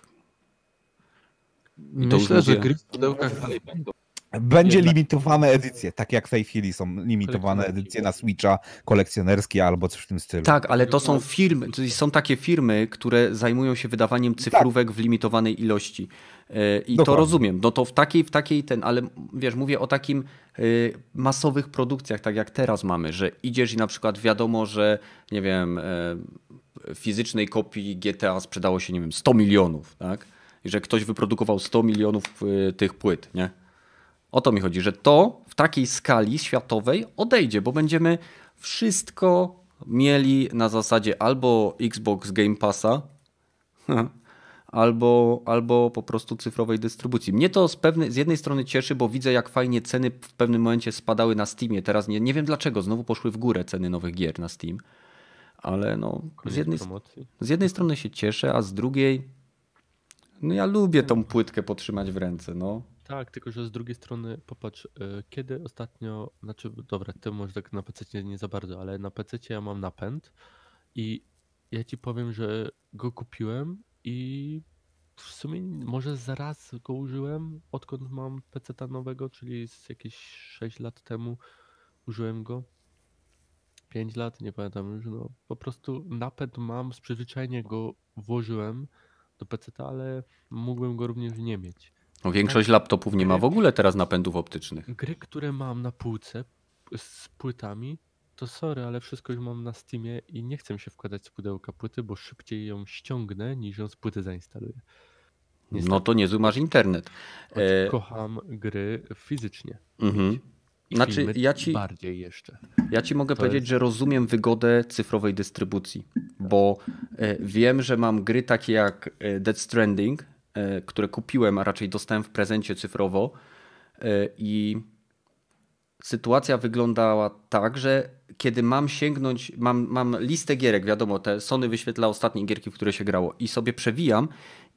To Myślę, że gry w pudełkach dalej będą. Będzie Jednak- limitowane edycje, tak jak w tej chwili są limitowane edycje na Switcha, kolekcjonerskie albo coś w tym stylu. Tak, ale to są firmy, to są takie firmy, które zajmują się wydawaniem cyfrówek w limitowanej ilości. E, I to Dokładnie. rozumiem. No to w takiej, w takiej ten, ale wiesz, mówię o takim e, masowych produkcjach, tak jak teraz mamy, że idziesz i na przykład wiadomo, że nie wiem, e, fizycznej kopii GTA sprzedało się, nie wiem, 100 milionów, tak? I że ktoś wyprodukował 100 milionów e, tych płyt, nie? O to mi chodzi, że to w takiej skali światowej odejdzie, bo będziemy wszystko mieli na zasadzie albo Xbox Game Passa, albo, albo po prostu cyfrowej dystrybucji. Mnie to z, pewnej, z jednej strony cieszy, bo widzę jak fajnie ceny w pewnym momencie spadały na Steamie. Teraz nie, nie wiem dlaczego, znowu poszły w górę ceny nowych gier na Steam. Ale no, z jednej, z jednej strony się cieszę, a z drugiej no ja lubię tą płytkę potrzymać w ręce, no. Tak, tylko że z drugiej strony popatrz, y, kiedy ostatnio, znaczy dobra, ty może tak na PC nie, nie za bardzo, ale na PC ja mam napęd i ja ci powiem, że go kupiłem i w sumie może zaraz go użyłem, odkąd mam PC nowego, czyli z jakieś 6 lat temu użyłem go. 5 lat, nie pamiętam już, no po prostu napęd mam, z przyzwyczajenia go włożyłem do PC, ale mógłbym go również nie mieć. no większość laptopów nie ma w ogóle teraz napędów optycznych. Gry, które mam na półce z płytami, to sorry, ale wszystko już mam na Steamie i nie chcę się wkładać z pudełka płyty, bo szybciej ją ściągnę niż ją z płyty zainstaluję. Niestety. No to niezły masz internet. Choć e- Kocham gry fizycznie. Mhm. I Znaczy, ja ci- bardziej jeszcze. Ja ci mogę To powiedzieć, jest- że rozumiem wygodę cyfrowej dystrybucji, bo e, wiem, że mam gry takie jak e, Dead Stranding, e, które kupiłem, a raczej dostałem w prezencie cyfrowo i sytuacja wyglądała tak, że kiedy mam sięgnąć, mam, mam listę gierek, wiadomo, te Sony wyświetla ostatnie gierki, w które się grało i sobie przewijam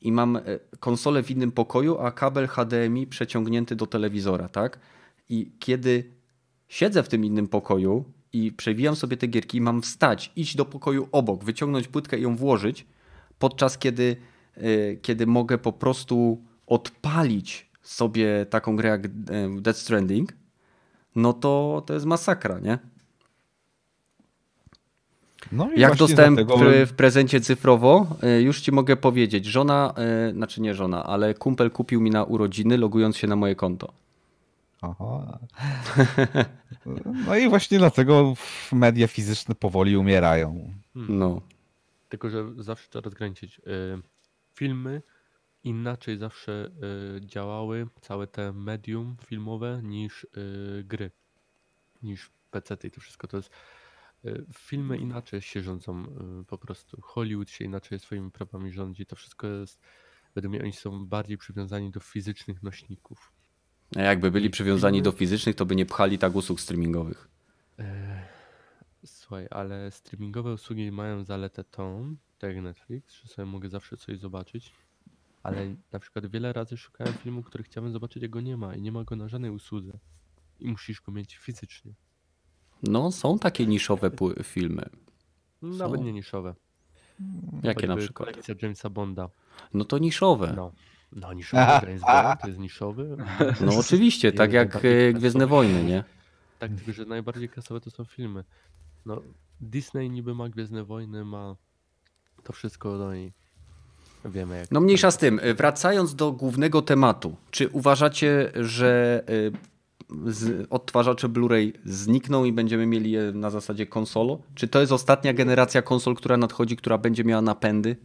i mam konsolę w innym pokoju, a kabel HDMI przeciągnięty do telewizora, tak? I kiedy siedzę w tym innym pokoju i przewijam sobie te gierki, mam wstać, iść do pokoju obok, wyciągnąć płytkę i ją włożyć, podczas kiedy, e, kiedy mogę po prostu odpalić sobie taką grę jak e, Death Stranding, no to to jest masakra, nie? No Jak dostałem dlatego- w, prezencie cyfrowo, e, już ci mogę powiedzieć, żona, znaczy nie żona, ale kumpel kupił mi na urodziny, logując się na moje konto. Aha. No i właśnie dlatego media fizyczne powoli umierają. Hmm. No. Tylko, że zawsze trzeba rozgraniczyć. Y, Filmy inaczej zawsze y, działały, całe te medium filmowe, niż y, gry, niż PC i to wszystko. To jest. Filmy inaczej się rządzą po prostu. Hollywood się inaczej swoimi prawami rządzi. To wszystko jest. Według mnie oni są bardziej przywiązani do fizycznych nośników. Jakby byli przywiązani do fizycznych, to by nie pchali tak usług streamingowych. E, Słuchaj, ale streamingowe usługi mają zaletę tą, tak jak Netflix, że sobie mogę zawsze coś zobaczyć, ale na przykład wiele razy szukałem filmu, który chciałem zobaczyć, a go nie ma i nie ma go na żadnej usłudze. I musisz go mieć fizycznie. No, są takie niszowe filmy. Nawet Są. nie niszowe. Jakie na Choćby przykład? Kolekcja Jamesa Bonda. No to niszowe. No, no niszowy James Bond to jest niszowy. No oczywiście, I tak jak e, Gwiezdne. Wojny, nie? Tak, tylko że najbardziej klasowe to są filmy. No, Disney niby ma Gwiezdne Wojny, ma to wszystko, no i wiemy jak. No mniejsza z tym. Wracając do głównego tematu. Czy uważacie, że e, odtwarzacze Blu-ray znikną i będziemy mieli je na zasadzie konsolo? Czy to jest ostatnia generacja konsol, która nadchodzi, która będzie miała napędy?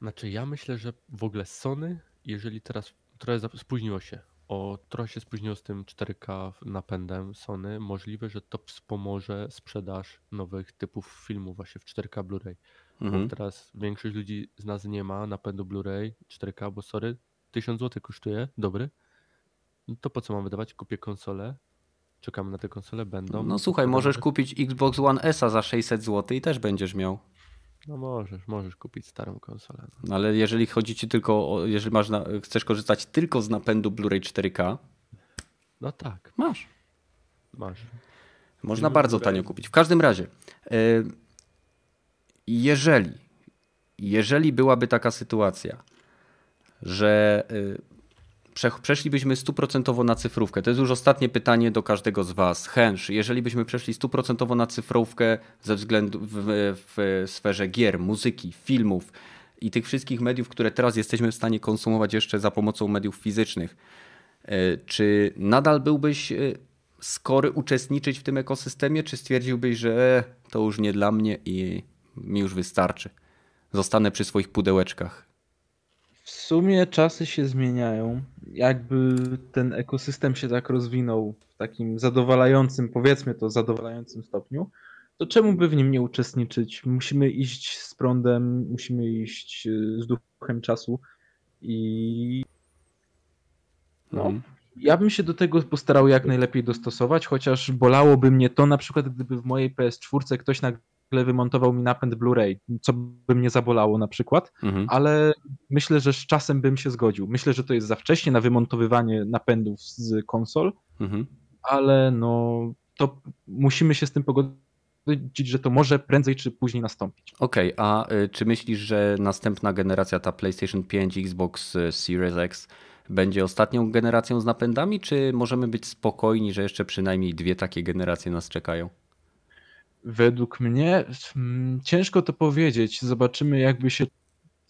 Znaczy ja myślę, że w ogóle Sony, jeżeli teraz trochę spóźniło się. O, trochę się spóźniło z tym 4K napędem Sony. Możliwe, że to wspomoże sprzedaż nowych typów filmów właśnie w 4K Blu-ray. Mhm. Teraz większość ludzi z nas nie ma napędu Blu-ray 4K, bo sorry, 1000 zł kosztuje, dobry. No to po co mam wydawać? Kupię konsolę. Czekamy na te konsole, będą. No słuchaj, możesz kupić Xbox One S za 600 zł i też będziesz miał. No możesz, możesz kupić starą konsolę. No. No Ale jeżeli chodzi ci tylko, o, jeżeli masz na, chcesz korzystać tylko z napędu Blu-ray 4K, no tak, masz. masz. Można Filmy bardzo Blu-ray. tanio kupić. W każdym razie, e, jeżeli, jeżeli byłaby taka sytuacja, że e, przeszlibyśmy stuprocentowo na cyfrówkę, to jest już ostatnie pytanie do każdego z Was. Hensz, jeżeli byśmy przeszli stuprocentowo na cyfrówkę ze względu w, w sferze gier, muzyki, filmów i tych wszystkich mediów, które teraz jesteśmy w stanie konsumować jeszcze za pomocą mediów fizycznych, E, Czy nadal byłbyś e, skory uczestniczyć w tym ekosystemie, czy stwierdziłbyś, że e, to już nie dla mnie i mi już wystarczy? Zostanę przy swoich pudełeczkach. W sumie czasy się zmieniają. Jakby ten ekosystem się tak rozwinął w takim zadowalającym, powiedzmy to, zadowalającym stopniu, to czemu by w nim nie uczestniczyć? Musimy iść z prądem, musimy iść y, z duchem czasu i no, Mhm. ja bym się do tego postarał jak najlepiej dostosować, chociaż bolałoby mnie to na przykład, gdyby w mojej PS4 ktoś nagle wymontował mi napęd Blu-ray, co by mnie zabolało na przykład, Mhm. ale myślę, że z czasem bym się zgodził. Myślę, że to jest za wcześnie na wymontowywanie napędów z konsol, Mhm. ale no to musimy się z tym pogodzić, że to może prędzej czy później nastąpić. Okej, a y, czy myślisz, że następna generacja, ta PlayStation 5, Xbox y, Series X, będzie ostatnią generacją z napędami, czy możemy być spokojni, że jeszcze przynajmniej dwie takie generacje nas czekają? Według mnie mm, ciężko to powiedzieć. Zobaczymy, jakby się,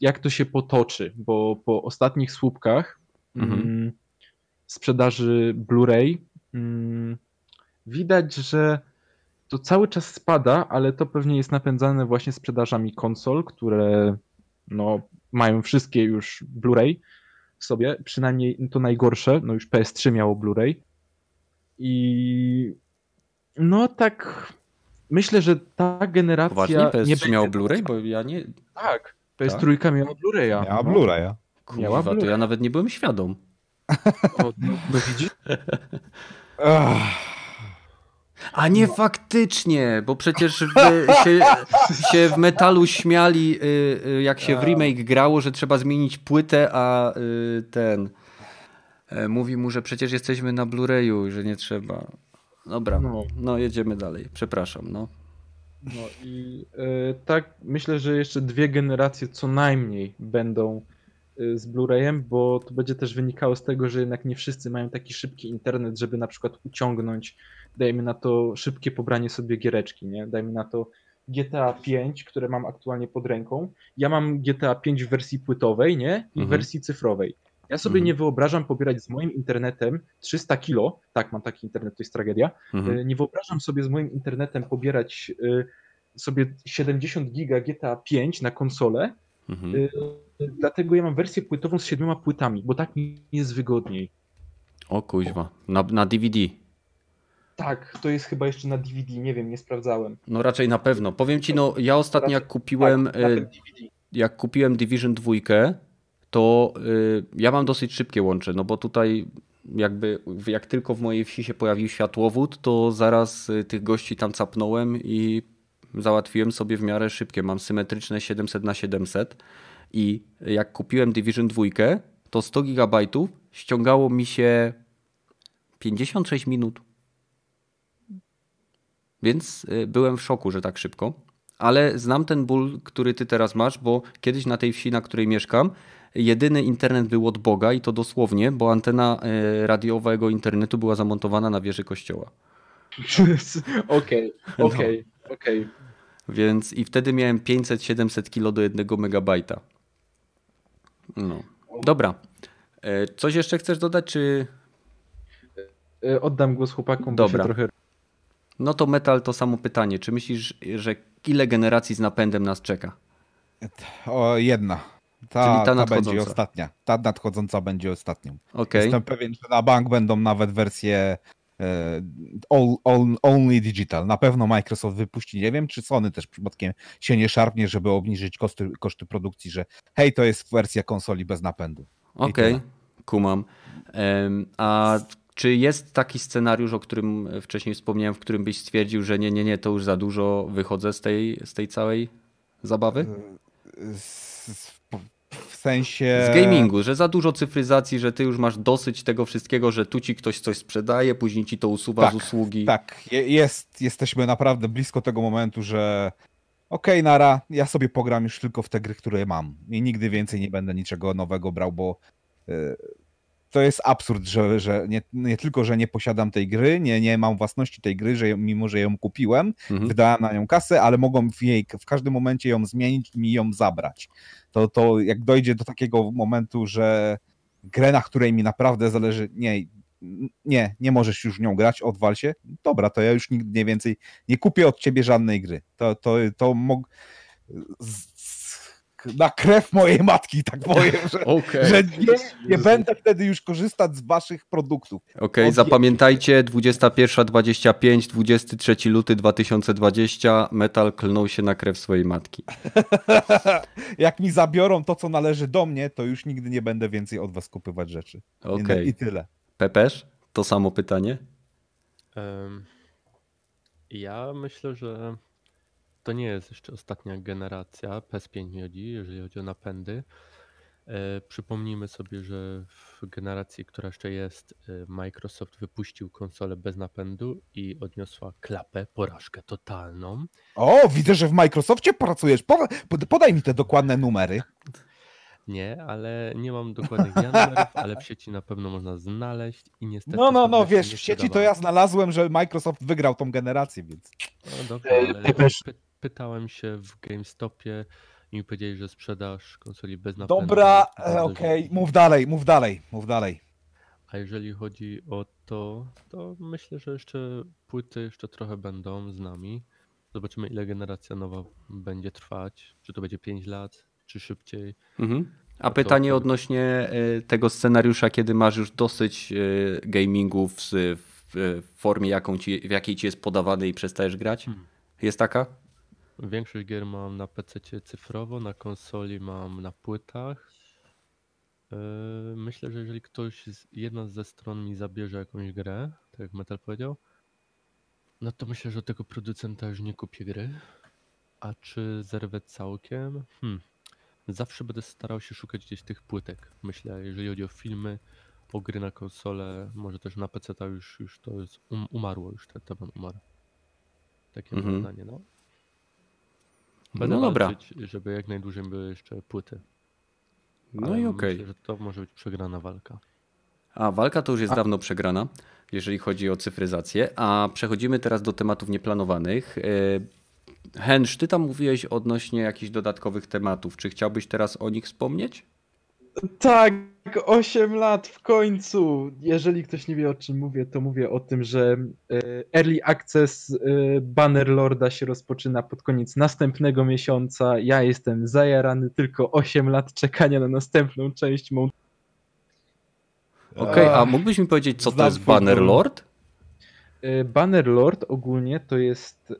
jak to się potoczy, bo po ostatnich słupkach Mhm. mm, sprzedaży Blu-ray mm, widać, że to cały czas spada, ale to pewnie jest napędzane właśnie sprzedażami konsol, które no, mają wszystkie już Blu-ray w sobie, przynajmniej to najgorsze, no już PS3 miało Blu-ray i no tak myślę, że ta generacja Poważnie? nie PS3 będzie... miało Blu-ray? Bo ja nie... Tak, PS3 miała Blu-raya. Miała no. Blu-raya. Miała Kurwa, to ja nawet nie byłem świadom. O, no, no widzisz? A nie faktycznie, bo przecież w, się, się w metalu śmiali, y, y, jak się w remake grało, że trzeba zmienić płytę, a y, ten e, mówi mu, że przecież jesteśmy na Blu-rayu, że nie trzeba. Dobra, No. no jedziemy dalej. Przepraszam, no. No i e, tak, myślę, że jeszcze dwie generacje co najmniej będą e, z Blu-rayem, bo to będzie też wynikało z tego, że jednak nie wszyscy mają taki szybki internet, żeby na przykład uciągnąć, dajmy na to szybkie pobranie sobie giereczki, nie? Dajmy na to GTA 5, które mam aktualnie pod ręką. Ja mam GTA 5 w wersji płytowej, nie? I w Mhm. wersji cyfrowej. Ja sobie Mhm. nie wyobrażam pobierać z moim internetem 300 kilo, tak, mam taki internet, to jest tragedia, Mhm. E, Nie wyobrażam sobie z moim internetem pobierać e, sobie 70 giga GTA 5 na konsolę, Mhm. e, dlatego ja mam wersję płytową z siedmioma płytami, bo tak mi jest wygodniej. O kuźwa, na, na DVD. Tak, to jest chyba jeszcze na DVD, nie wiem, nie sprawdzałem. No raczej na pewno. Powiem ci, no ja ostatnio jak kupiłem, tak, jak kupiłem Division 2, to y, ja mam dosyć szybkie łącze, no bo tutaj jakby jak tylko w mojej wsi się pojawił światłowód, to zaraz y, tych gości tam capnąłem i załatwiłem sobie w miarę szybkie. Mam symetryczne 700 na 700 i jak kupiłem Division 2, to 100 GB ściągało mi się 56 minut. Więc y, byłem w szoku, że tak szybko. Ale znam ten ból, który ty teraz masz, bo kiedyś na tej wsi, na której mieszkam, jedyny internet był od Boga i to dosłownie, bo antena y, radiowego internetu była zamontowana na wieży kościoła. Okej, No. okej, okej. Więc i wtedy miałem 500-700 kilo do 1 megabajta. No. Dobra. E, Coś jeszcze chcesz dodać, czy... E, Oddam głos chłopakom, bo Dobra. się trochę... No to metal to samo pytanie. Czy myślisz, że ile generacji z napędem nas czeka? o, jedna. Ta, Czyli ta ta, nadchodząca. będzie ostatnia. Ta nadchodząca będzie ostatnią. Okej. Jestem pewien, że na bank będą nawet wersje e, all, all, only digital. Na pewno Microsoft wypuści. Nie wiem, czy Sony też przypadkiem się nie szarpnie, żeby obniżyć koszty, koszty produkcji, że hej, to jest wersja konsoli bez napędu. Okej, tyle. kumam. A czy jest taki scenariusz, o którym wcześniej wspomniałem, w którym byś stwierdził, że nie, nie, nie, to już za dużo wychodzę z tej, z tej całej zabawy? Z, z, sensie. Z gamingu, że za dużo cyfryzacji, że ty już masz dosyć tego wszystkiego, że tu ci ktoś coś sprzedaje, później ci to usuwa Tak, z usługi. Tak, je- jest, jesteśmy naprawdę blisko tego momentu, że okej, nara, ja sobie pogram już tylko w te gry, które mam i nigdy więcej nie będę niczego nowego brał, bo y, to jest absurd, że, że nie, nie tylko, że nie posiadam tej gry, nie, nie mam własności tej gry, że mimo, że ją kupiłem, Mhm. wydałem na nią kasę, ale mogą w, jej, w każdym momencie ją zmienić i mi ją zabrać. To, to jak dojdzie do takiego momentu, że grę, na której mi naprawdę zależy, nie, nie, nie możesz już nią grać, odwal się, dobra, to ja już nigdy nie więcej nie kupię od ciebie żadnej gry. To, to, to mog... z- na krew mojej matki, tak powiem, że, Okej, że nie, nie będę wtedy już korzystać z waszych produktów. Okej, Od- zapamiętajcie 21.25, 23 luty 2020, Metal klnął się na krew swojej matki. Jak mi zabiorą to, co należy do mnie, to już nigdy nie będę więcej od was kupywać rzeczy. Okej. I tyle. Pepesz, to samo pytanie? Em, Ja myślę, że to nie jest jeszcze ostatnia generacja PS5 mi chodzi, jeżeli chodzi o napędy. E, Przypomnijmy sobie, że w generacji, która jeszcze jest, e, Microsoft wypuścił konsolę bez napędu i odniosła klapę, porażkę totalną. O, widzę, że w Microsoftie pracujesz. Po, pod- podaj mi te dokładne numery. Nie, ale nie mam dokładnych numerów, ale w sieci na pewno można znaleźć i niestety. No, no, no, wiesz, w sieci to ja znalazłem, że Microsoft wygrał tą generację, więc. No dobra, E, ale ty też- pytałem się w GameStopie i mi powiedzieli, że sprzedaż konsoli bez napędu. Dobra, e, okej, źle. mów dalej, mów dalej, mów dalej. A jeżeli chodzi o to, to myślę, że jeszcze płyty jeszcze trochę będą z nami. Zobaczymy, ile generacja nowa będzie trwać. Czy to będzie 5 lat, czy szybciej. Mhm. A to- pytanie to- odnośnie y, tego scenariusza, kiedy masz już dosyć gamingów w, w formie, jaką ci, w jakiej ci jest podawany i przestajesz grać? Hmm. Jest taka? Większość gier mam na PC cyfrowo, na konsoli mam na płytach. Yy, Myślę, że jeżeli ktoś, z, jedna ze stron mi zabierze jakąś grę, tak jak Metal powiedział, no to myślę, że od tego producenta już nie kupię gry. A czy zerwę całkiem? Hmm. Zawsze będę starał się szukać gdzieś tych płytek. Myślę, jeżeli chodzi o filmy, o gry na konsolę, może też na PC to już, już to jest um, umarło, już ten temat umarł. Takie Mhm. mhm. zdanie, no. Będę No dobra. walczyć, żeby jak najdłużej były jeszcze płyty. No ale i okej. Że to może być przegrana walka. A walka to już jest A- dawno przegrana, jeżeli chodzi o cyfryzację. A przechodzimy teraz do tematów nieplanowanych. E, Hensz, ty tam mówiłeś odnośnie jakichś dodatkowych tematów. Czy chciałbyś teraz o nich wspomnieć? Tak, 8 lat w końcu. Jeżeli ktoś nie wie o czym mówię, to mówię o tym, że e, Early Access e, Bannerlorda się rozpoczyna pod koniec następnego miesiąca. Ja jestem zajarany, tylko 8 lat czekania na następną część. Mam Okej, a Ach, mógłbyś mi powiedzieć, co to jest ból. Bannerlord? E, Bannerlord ogólnie to jest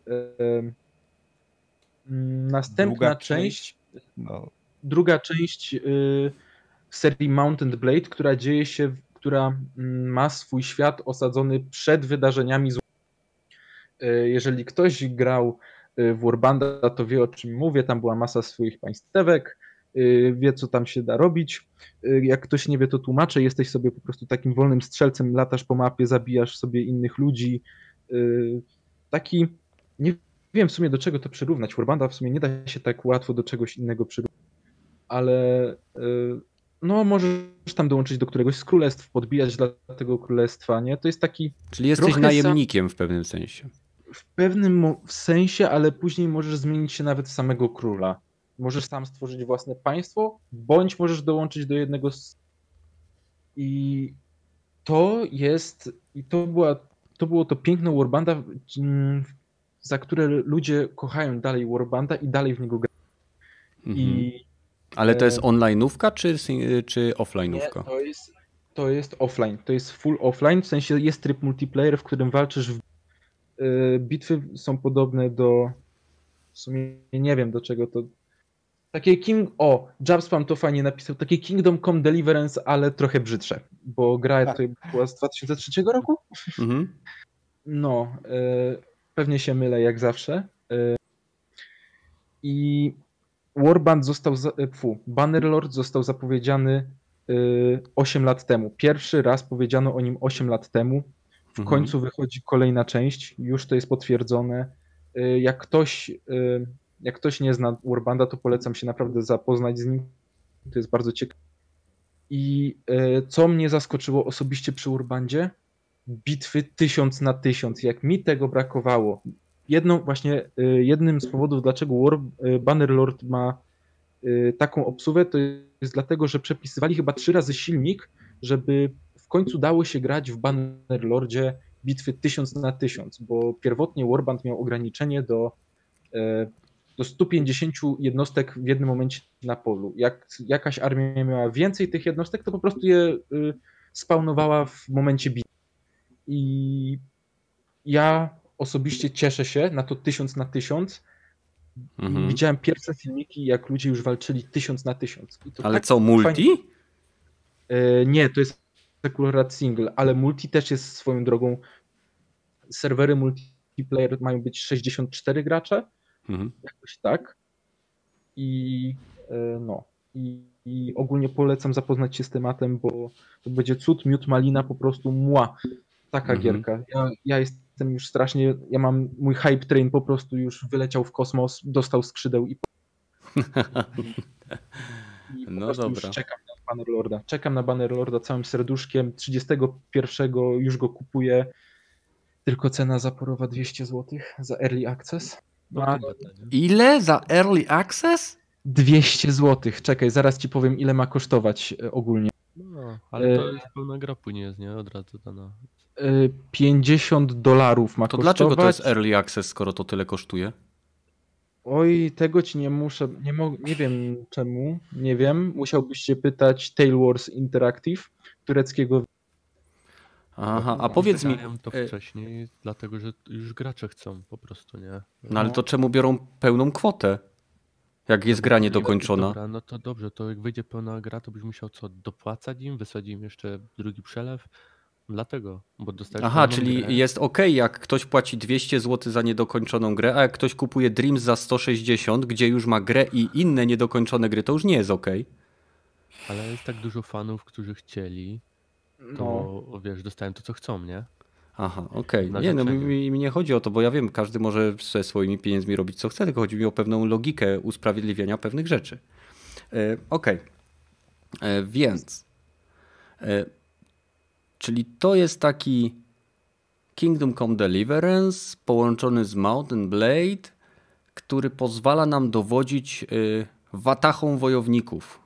następna Druga część, No, druga część y, serii Mountain Blade, która dzieje się, która mm, ma swój świat osadzony przed wydarzeniami z Y, Jeżeli ktoś grał y, w Warbanda, to wie o czym mówię. Tam była masa swoich państwek, y, wie co tam się da robić. Jak ktoś nie wie, to tłumaczę. Jesteś sobie po prostu takim wolnym strzelcem, latasz po mapie, zabijasz sobie innych ludzi. Taki, nie wiem w sumie do czego to przyrównać. Warbanda w sumie nie da się tak łatwo do czegoś innego przyrównać. Ale no możesz tam dołączyć do któregoś z królestw, podbijać dla tego królestwa, nie? To jest taki Czyli jesteś najemnikiem w pewnym sensie. w pewnym sensie, ale później możesz zmienić się nawet samego króla. Możesz sam stworzyć własne państwo, bądź możesz dołączyć do jednego z... I to jest, i to była, to było to piękne Warbanda, mm, za które ludzie kochają dalej Warbanda i dalej w niego grają. Mhm. I Ale to jest E, online'ówka czy, czy Nie, offline'ówka? to jest, to jest offline. To jest full offline, w sensie jest tryb multiplayer, w którym walczysz w... y, Bitwy są podobne do... W sumie nie wiem do czego to... Takie King... O, Jabspam to fajnie napisał. Takie Kingdom Come Deliverance, ale trochę brzydsze. Bo gra to była z 2003 roku? Mhm. No, y, pewnie się mylę jak zawsze. Y, I Warband został, za, y, fu, Bannerlord został zapowiedziany y, 8 lat temu. Pierwszy raz powiedziano o nim 8 lat temu. W Mhm. końcu wychodzi kolejna część, już to jest potwierdzone. Y, Jak ktoś, y, jak ktoś nie zna Warbanda, to polecam się naprawdę zapoznać z nim. To jest bardzo ciekawe. I co mnie zaskoczyło osobiście przy Warbandzie? Bitwy tysiąc na tysiąc. Jak mi tego brakowało. Jedną, właśnie y, jednym z powodów, dlaczego War, y, Bannerlord ma y, taką obsługę, to jest dlatego, że przepisywali chyba trzy razy silnik, żeby w końcu dało się grać w Bannerlordzie bitwy 1000 na 1000, bo pierwotnie Warband miał ograniczenie do, e, do 150 jednostek w jednym momencie na polu. Jak jakaś armia miała więcej tych jednostek, to po prostu je spawnowała w momencie bitwy. I ja osobiście cieszę się na to 1000 na 1000. Mhm. Widziałem pierwsze filmiki, jak ludzie już walczyli 1000 na 1000. I to Ale tak co, multi? E, Nie, to jest akurat single, ale multi też jest swoją drogą. Serwery multiplayer mają być 64 gracze, Mhm. jakoś tak. I e, no. I, I ogólnie polecam zapoznać się z tematem, bo to będzie cud, miód, malina, po prostu mła. Taka Mhm. gierka. Ja, ja jestem już strasznie, ja mam, mój hype train po prostu już wyleciał w kosmos, dostał skrzydeł i, i po No prostu dobra. już czekam na Bannerlorda. Czekam na Bannerlorda całym serduszkiem. 31 już go kupuję. Tylko cena zaporowa 200 zł za early access. No, A, tak? Ile za early access? 200 zł. Czekaj, zaraz ci powiem, ile ma kosztować e, ogólnie. no, ale to E, jest pełna gra jest, nie? Od razu dana. E, 50 dolarów ma To kosztować. dlaczego to jest early access, skoro to tyle kosztuje? Oj, tego ci nie muszę, nie, mo- nie wiem czemu, nie wiem. Musiałbyś się pytać Tail Wars Interactive, tureckiego. Aha, a powiedz mi, to e, wcześniej, dlatego że już gracze chcą po prostu, nie? no ale to czemu biorą pełną kwotę? Jak jest gra niedokończona? Dobra, no to dobrze, to jak wyjdzie pełna gra, to byś musiał co, dopłacać im, wysłać im jeszcze drugi przelew? Dlatego, bo dostajesz Aha, czyli grę. jest ok, jak ktoś płaci 200 zł za niedokończoną grę, a jak ktoś kupuje Dreams za 160, gdzie już ma grę i inne niedokończone gry, to już nie jest ok. Ale jest tak dużo fanów, którzy chcieli, No, to wiesz, dostają to, co chcą, nie? Aha, okej. Na Nie, no mi, mi nie chodzi o to, bo ja wiem, każdy może ze swoimi pieniędzmi robić co chce, tylko chodzi mi o pewną logikę usprawiedliwiania pewnych rzeczy. E, okej. E, Więc, e, czyli to jest taki Kingdom Come Deliverance połączony z Mountain Blade, który pozwala nam dowodzić y, watachą wojowników.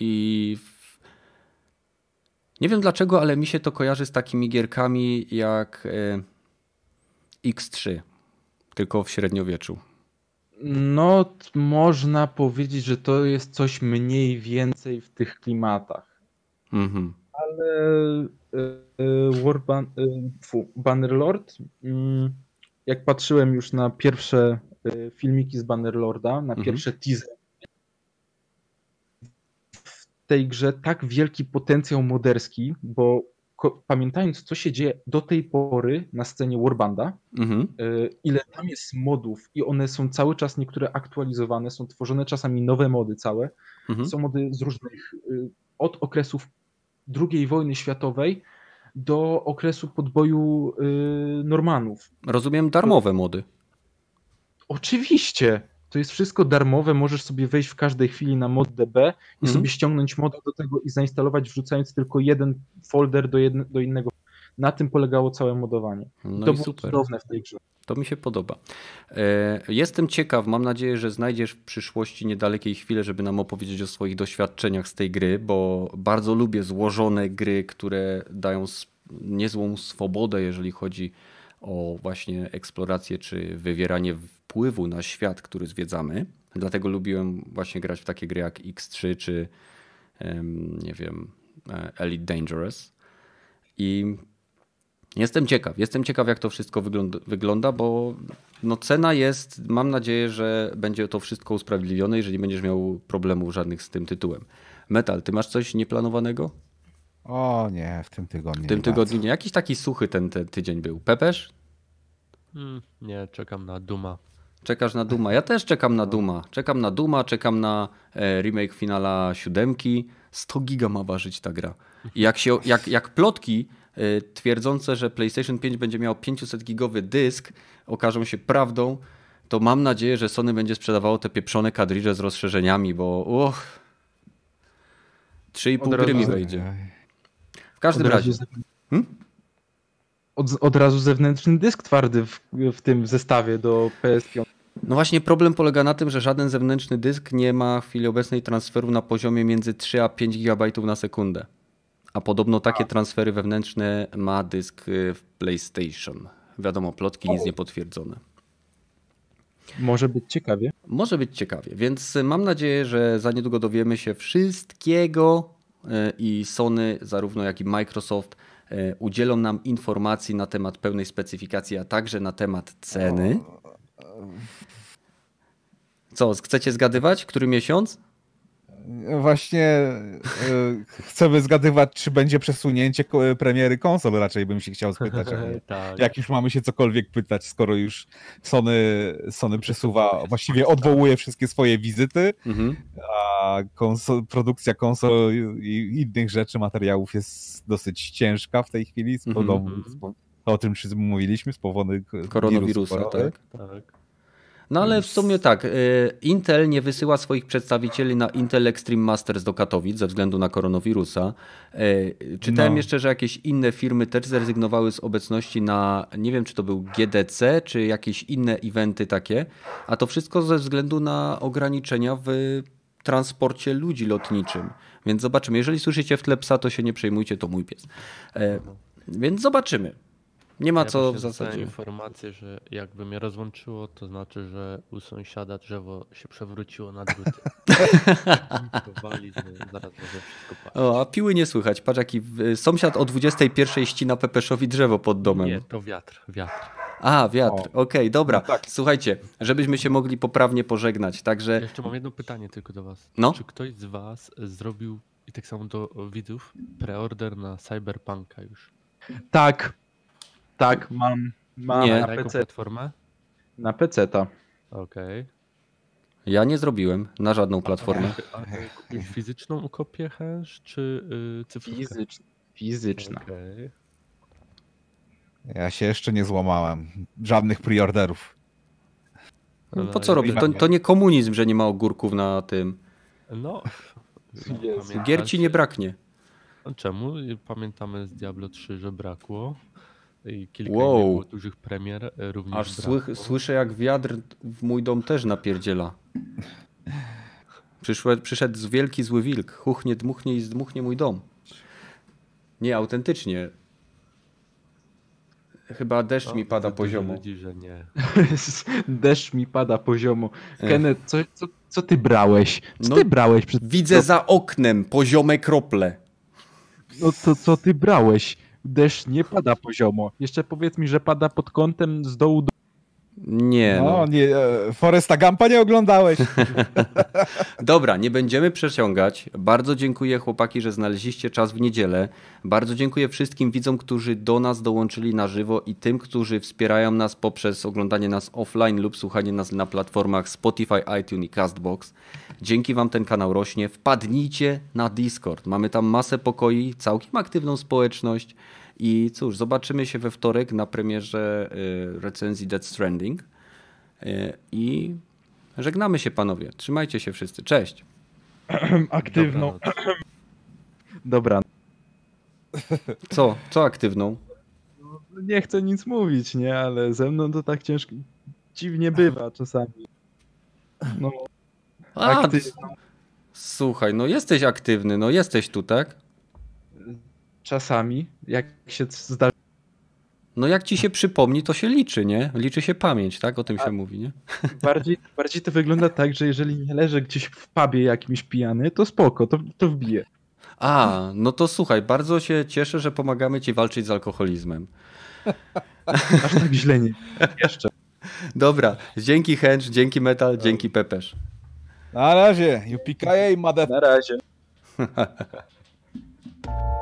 I nie wiem dlaczego, ale mi się to kojarzy z takimi gierkami jak y, X3, tylko w średniowieczu. no można powiedzieć, że to jest coś mniej więcej w tych klimatach. Mhm. Ale Warban, e, fu, Bannerlord, mm, jak patrzyłem już na pierwsze filmiki z Bannerlorda, na Mhm. pierwsze teaser, w tej grze tak wielki potencjał moderski, bo pamiętając, co się dzieje do tej pory na scenie Warbanda, Mhm. ile tam jest modów i one są cały czas niektóre aktualizowane, są tworzone czasami nowe mody całe, Mhm. są mody z różnych, y, od okresów II wojny światowej do okresu podboju y, Normanów. Rozumiem darmowe mody. Oczywiście, to jest wszystko darmowe, możesz sobie wejść w każdej chwili na mod.db i Mhm. sobie ściągnąć moda do tego i zainstalować, wrzucając tylko jeden folder do, jedne, do innego. Na tym polegało całe modowanie. No to i było super. cudowne w tej grze. To mi się podoba. E, Jestem ciekaw, mam nadzieję, że znajdziesz w przyszłości niedalekiej chwilę, żeby nam opowiedzieć o swoich doświadczeniach z tej gry, bo bardzo lubię złożone gry, które dają niezłą swobodę, jeżeli chodzi o właśnie eksplorację czy wywieranie wpływu na świat, który zwiedzamy. Dlatego lubiłem właśnie grać w takie gry jak X3 czy nie wiem, e, Elite Dangerous. I jestem ciekaw, jestem ciekaw jak to wszystko wygląda, bo no cena jest, mam nadzieję, że będzie to wszystko usprawiedliwione i że nie będziesz miał problemów żadnych z tym tytułem. Metal, ty masz coś nieplanowanego? O nie, w tym tygodniu. W tym nie tygodniu nie. Jakiś taki suchy ten, ten tydzień był. Pepesz? Hmm, nie, czekam na Duma. Czekasz na Duma. Ja też czekam na Duma. Czekam na Duma, czekam na e, remake finala siódemki. 100 giga ma ważyć ta gra. I jak, się, jak, jak plotki twierdzące, że PlayStation 5 będzie miał 500 gigowy dysk okażą się prawdą, to mam nadzieję, że Sony będzie sprzedawało te pieprzone kadridże z rozszerzeniami, bo uch, 3,5 Od razu gry mi wejdzie. W każdym Od razie. Hmm? Od, od razu zewnętrzny dysk twardy w, w tym zestawie do PS5. No właśnie problem polega na tym, że żaden zewnętrzny dysk nie ma w chwili obecnej transferu na poziomie między 3 a 5 GB na sekundę. A podobno takie transfery wewnętrzne ma dysk y, w PlayStation. Wiadomo, plotki nic nie potwierdzone. Może być ciekawie. Może być ciekawie, więc mam nadzieję, że za niedługo dowiemy się wszystkiego y, i Sony, zarówno jak i Microsoft y, udzielą nam informacji na temat pełnej specyfikacji, a także na temat ceny. Co, chcecie zgadywać? Który miesiąc? Właśnie e, chcemy zgadywać, czy będzie przesunięcie premiery konsol, raczej bym się chciał spytać. tak. Jak już mamy się cokolwiek pytać, skoro już Sony, Sony przesuwa, właściwie odwołuje wszystkie swoje wizyty, Mhm. a konsol, produkcja konsol i innych rzeczy, materiałów jest dosyć ciężka w tej chwili, z Mhm. po- o tym wszyscy mówiliśmy, z powodu Koronawirusa, tak. tak. No ale w sumie tak, y, Intel nie wysyła swoich przedstawicieli na Intel Extreme Masters do Katowic ze względu na koronawirusa. Y, Czytałem No. jeszcze, że jakieś inne firmy też zrezygnowały z obecności na, nie wiem czy to był GDC, czy jakieś inne eventy takie, a to wszystko ze względu na ograniczenia w transporcie ludzi lotniczym. Więc zobaczymy. Jeżeli słyszycie w tle psa, to się nie przejmujcie, to mój pies. E, Więc zobaczymy. Nie ma Ja co w zasadzie. informację, że jakby mnie rozłączyło, to znaczy, że u sąsiada drzewo się przewróciło na druty. Zaraz może wszystko paść. O, a piły nie słychać. Patrz, jaki w- sąsiad o 21 ścina Pepeszowi drzewo pod domem. Nie, to wiatr, wiatr. A, wiatr. Okej, dobra. No tak. Słuchajcie, żebyśmy się mogli poprawnie pożegnać. Także Jeszcze mam jedno pytanie tylko do was. No. Czy ktoś z was zrobił, i tak samo do widzów, preorder na Cyberpunka już? Tak, tak, mam. Mam Nie. na PC. platformę? Na PC-ta. Okej. ja nie zrobiłem na żadną platformę. A kupiłeś fizyczną kopię hash, czy yy, cyfrówkę? Fizyczna. Fizyczna. Okej. Ja się jeszcze nie złamałem. Żadnych preorderów. No, po co robić? To, to nie komunizm, że nie ma ogórków na tym. No. Pamiętasz- Gier ci nie braknie. A Czemu? Pamiętamy z Diablo 3, że brakło. I kilka Wow. było dużych premier e, również Aż słych, słyszę, jak wiatr w mój dom też napierdziela. Przyszłe, przyszedł z wielki zły wilk. Chuchnie, dmuchnie i zdmuchnie mój dom. Nie, autentycznie. Chyba deszcz No, mi pada poziomo. Ludzi, że nie. Deszcz mi pada poziomo. Kenneth, co, co, co ty brałeś? Co No, ty brałeś? Przed... Widzę za oknem poziome krople. No to co ty brałeś? Deszcz nie pada poziomo. Jeszcze powiedz mi, że pada pod kątem z dołu do... Nie, no. No, nie, e, Foresta Gampa nie oglądałeś. Dobra, nie będziemy przeciągać. Bardzo dziękuję chłopaki, że znaleźliście czas w niedzielę. Bardzo dziękuję wszystkim widzom, którzy do nas dołączyli na żywo i tym, którzy wspierają nas poprzez oglądanie nas offline lub słuchanie nas na platformach Spotify, iTunes i Castbox. Dzięki wam ten kanał rośnie. Wpadnijcie na Discord. Mamy tam masę pokoi, całkiem aktywną społeczność. I cóż, zobaczymy się we wtorek na premierze y, recenzji Dead Stranding. Y, I żegnamy się panowie. Trzymajcie się wszyscy. Cześć. Aktywną. Dobranoc. Dobra. Co? Co aktywną? Nie chcę nic mówić, nie? Ale ze mną to tak ciężko... Dziwnie bywa czasami. No, A. Słuchaj, no jesteś aktywny, no jesteś tu, tak? Czasami, jak się zdarza No jak ci się przypomni, to się liczy, nie? Liczy się pamięć, tak? O tym się mówi, nie? Bardziej, bardziej to wygląda tak, że jeżeli nie leżę gdzieś w pubie jakimś pijany, to spoko, to, to wbije. A, no to słuchaj, bardzo się cieszę, że pomagamy ci walczyć z alkoholizmem. Aż tak źle nie. Jeszcze. Dobra, dzięki Hench, dzięki Metal, dzięki Pepesz. Na razie, UPKA, mother... Na razie.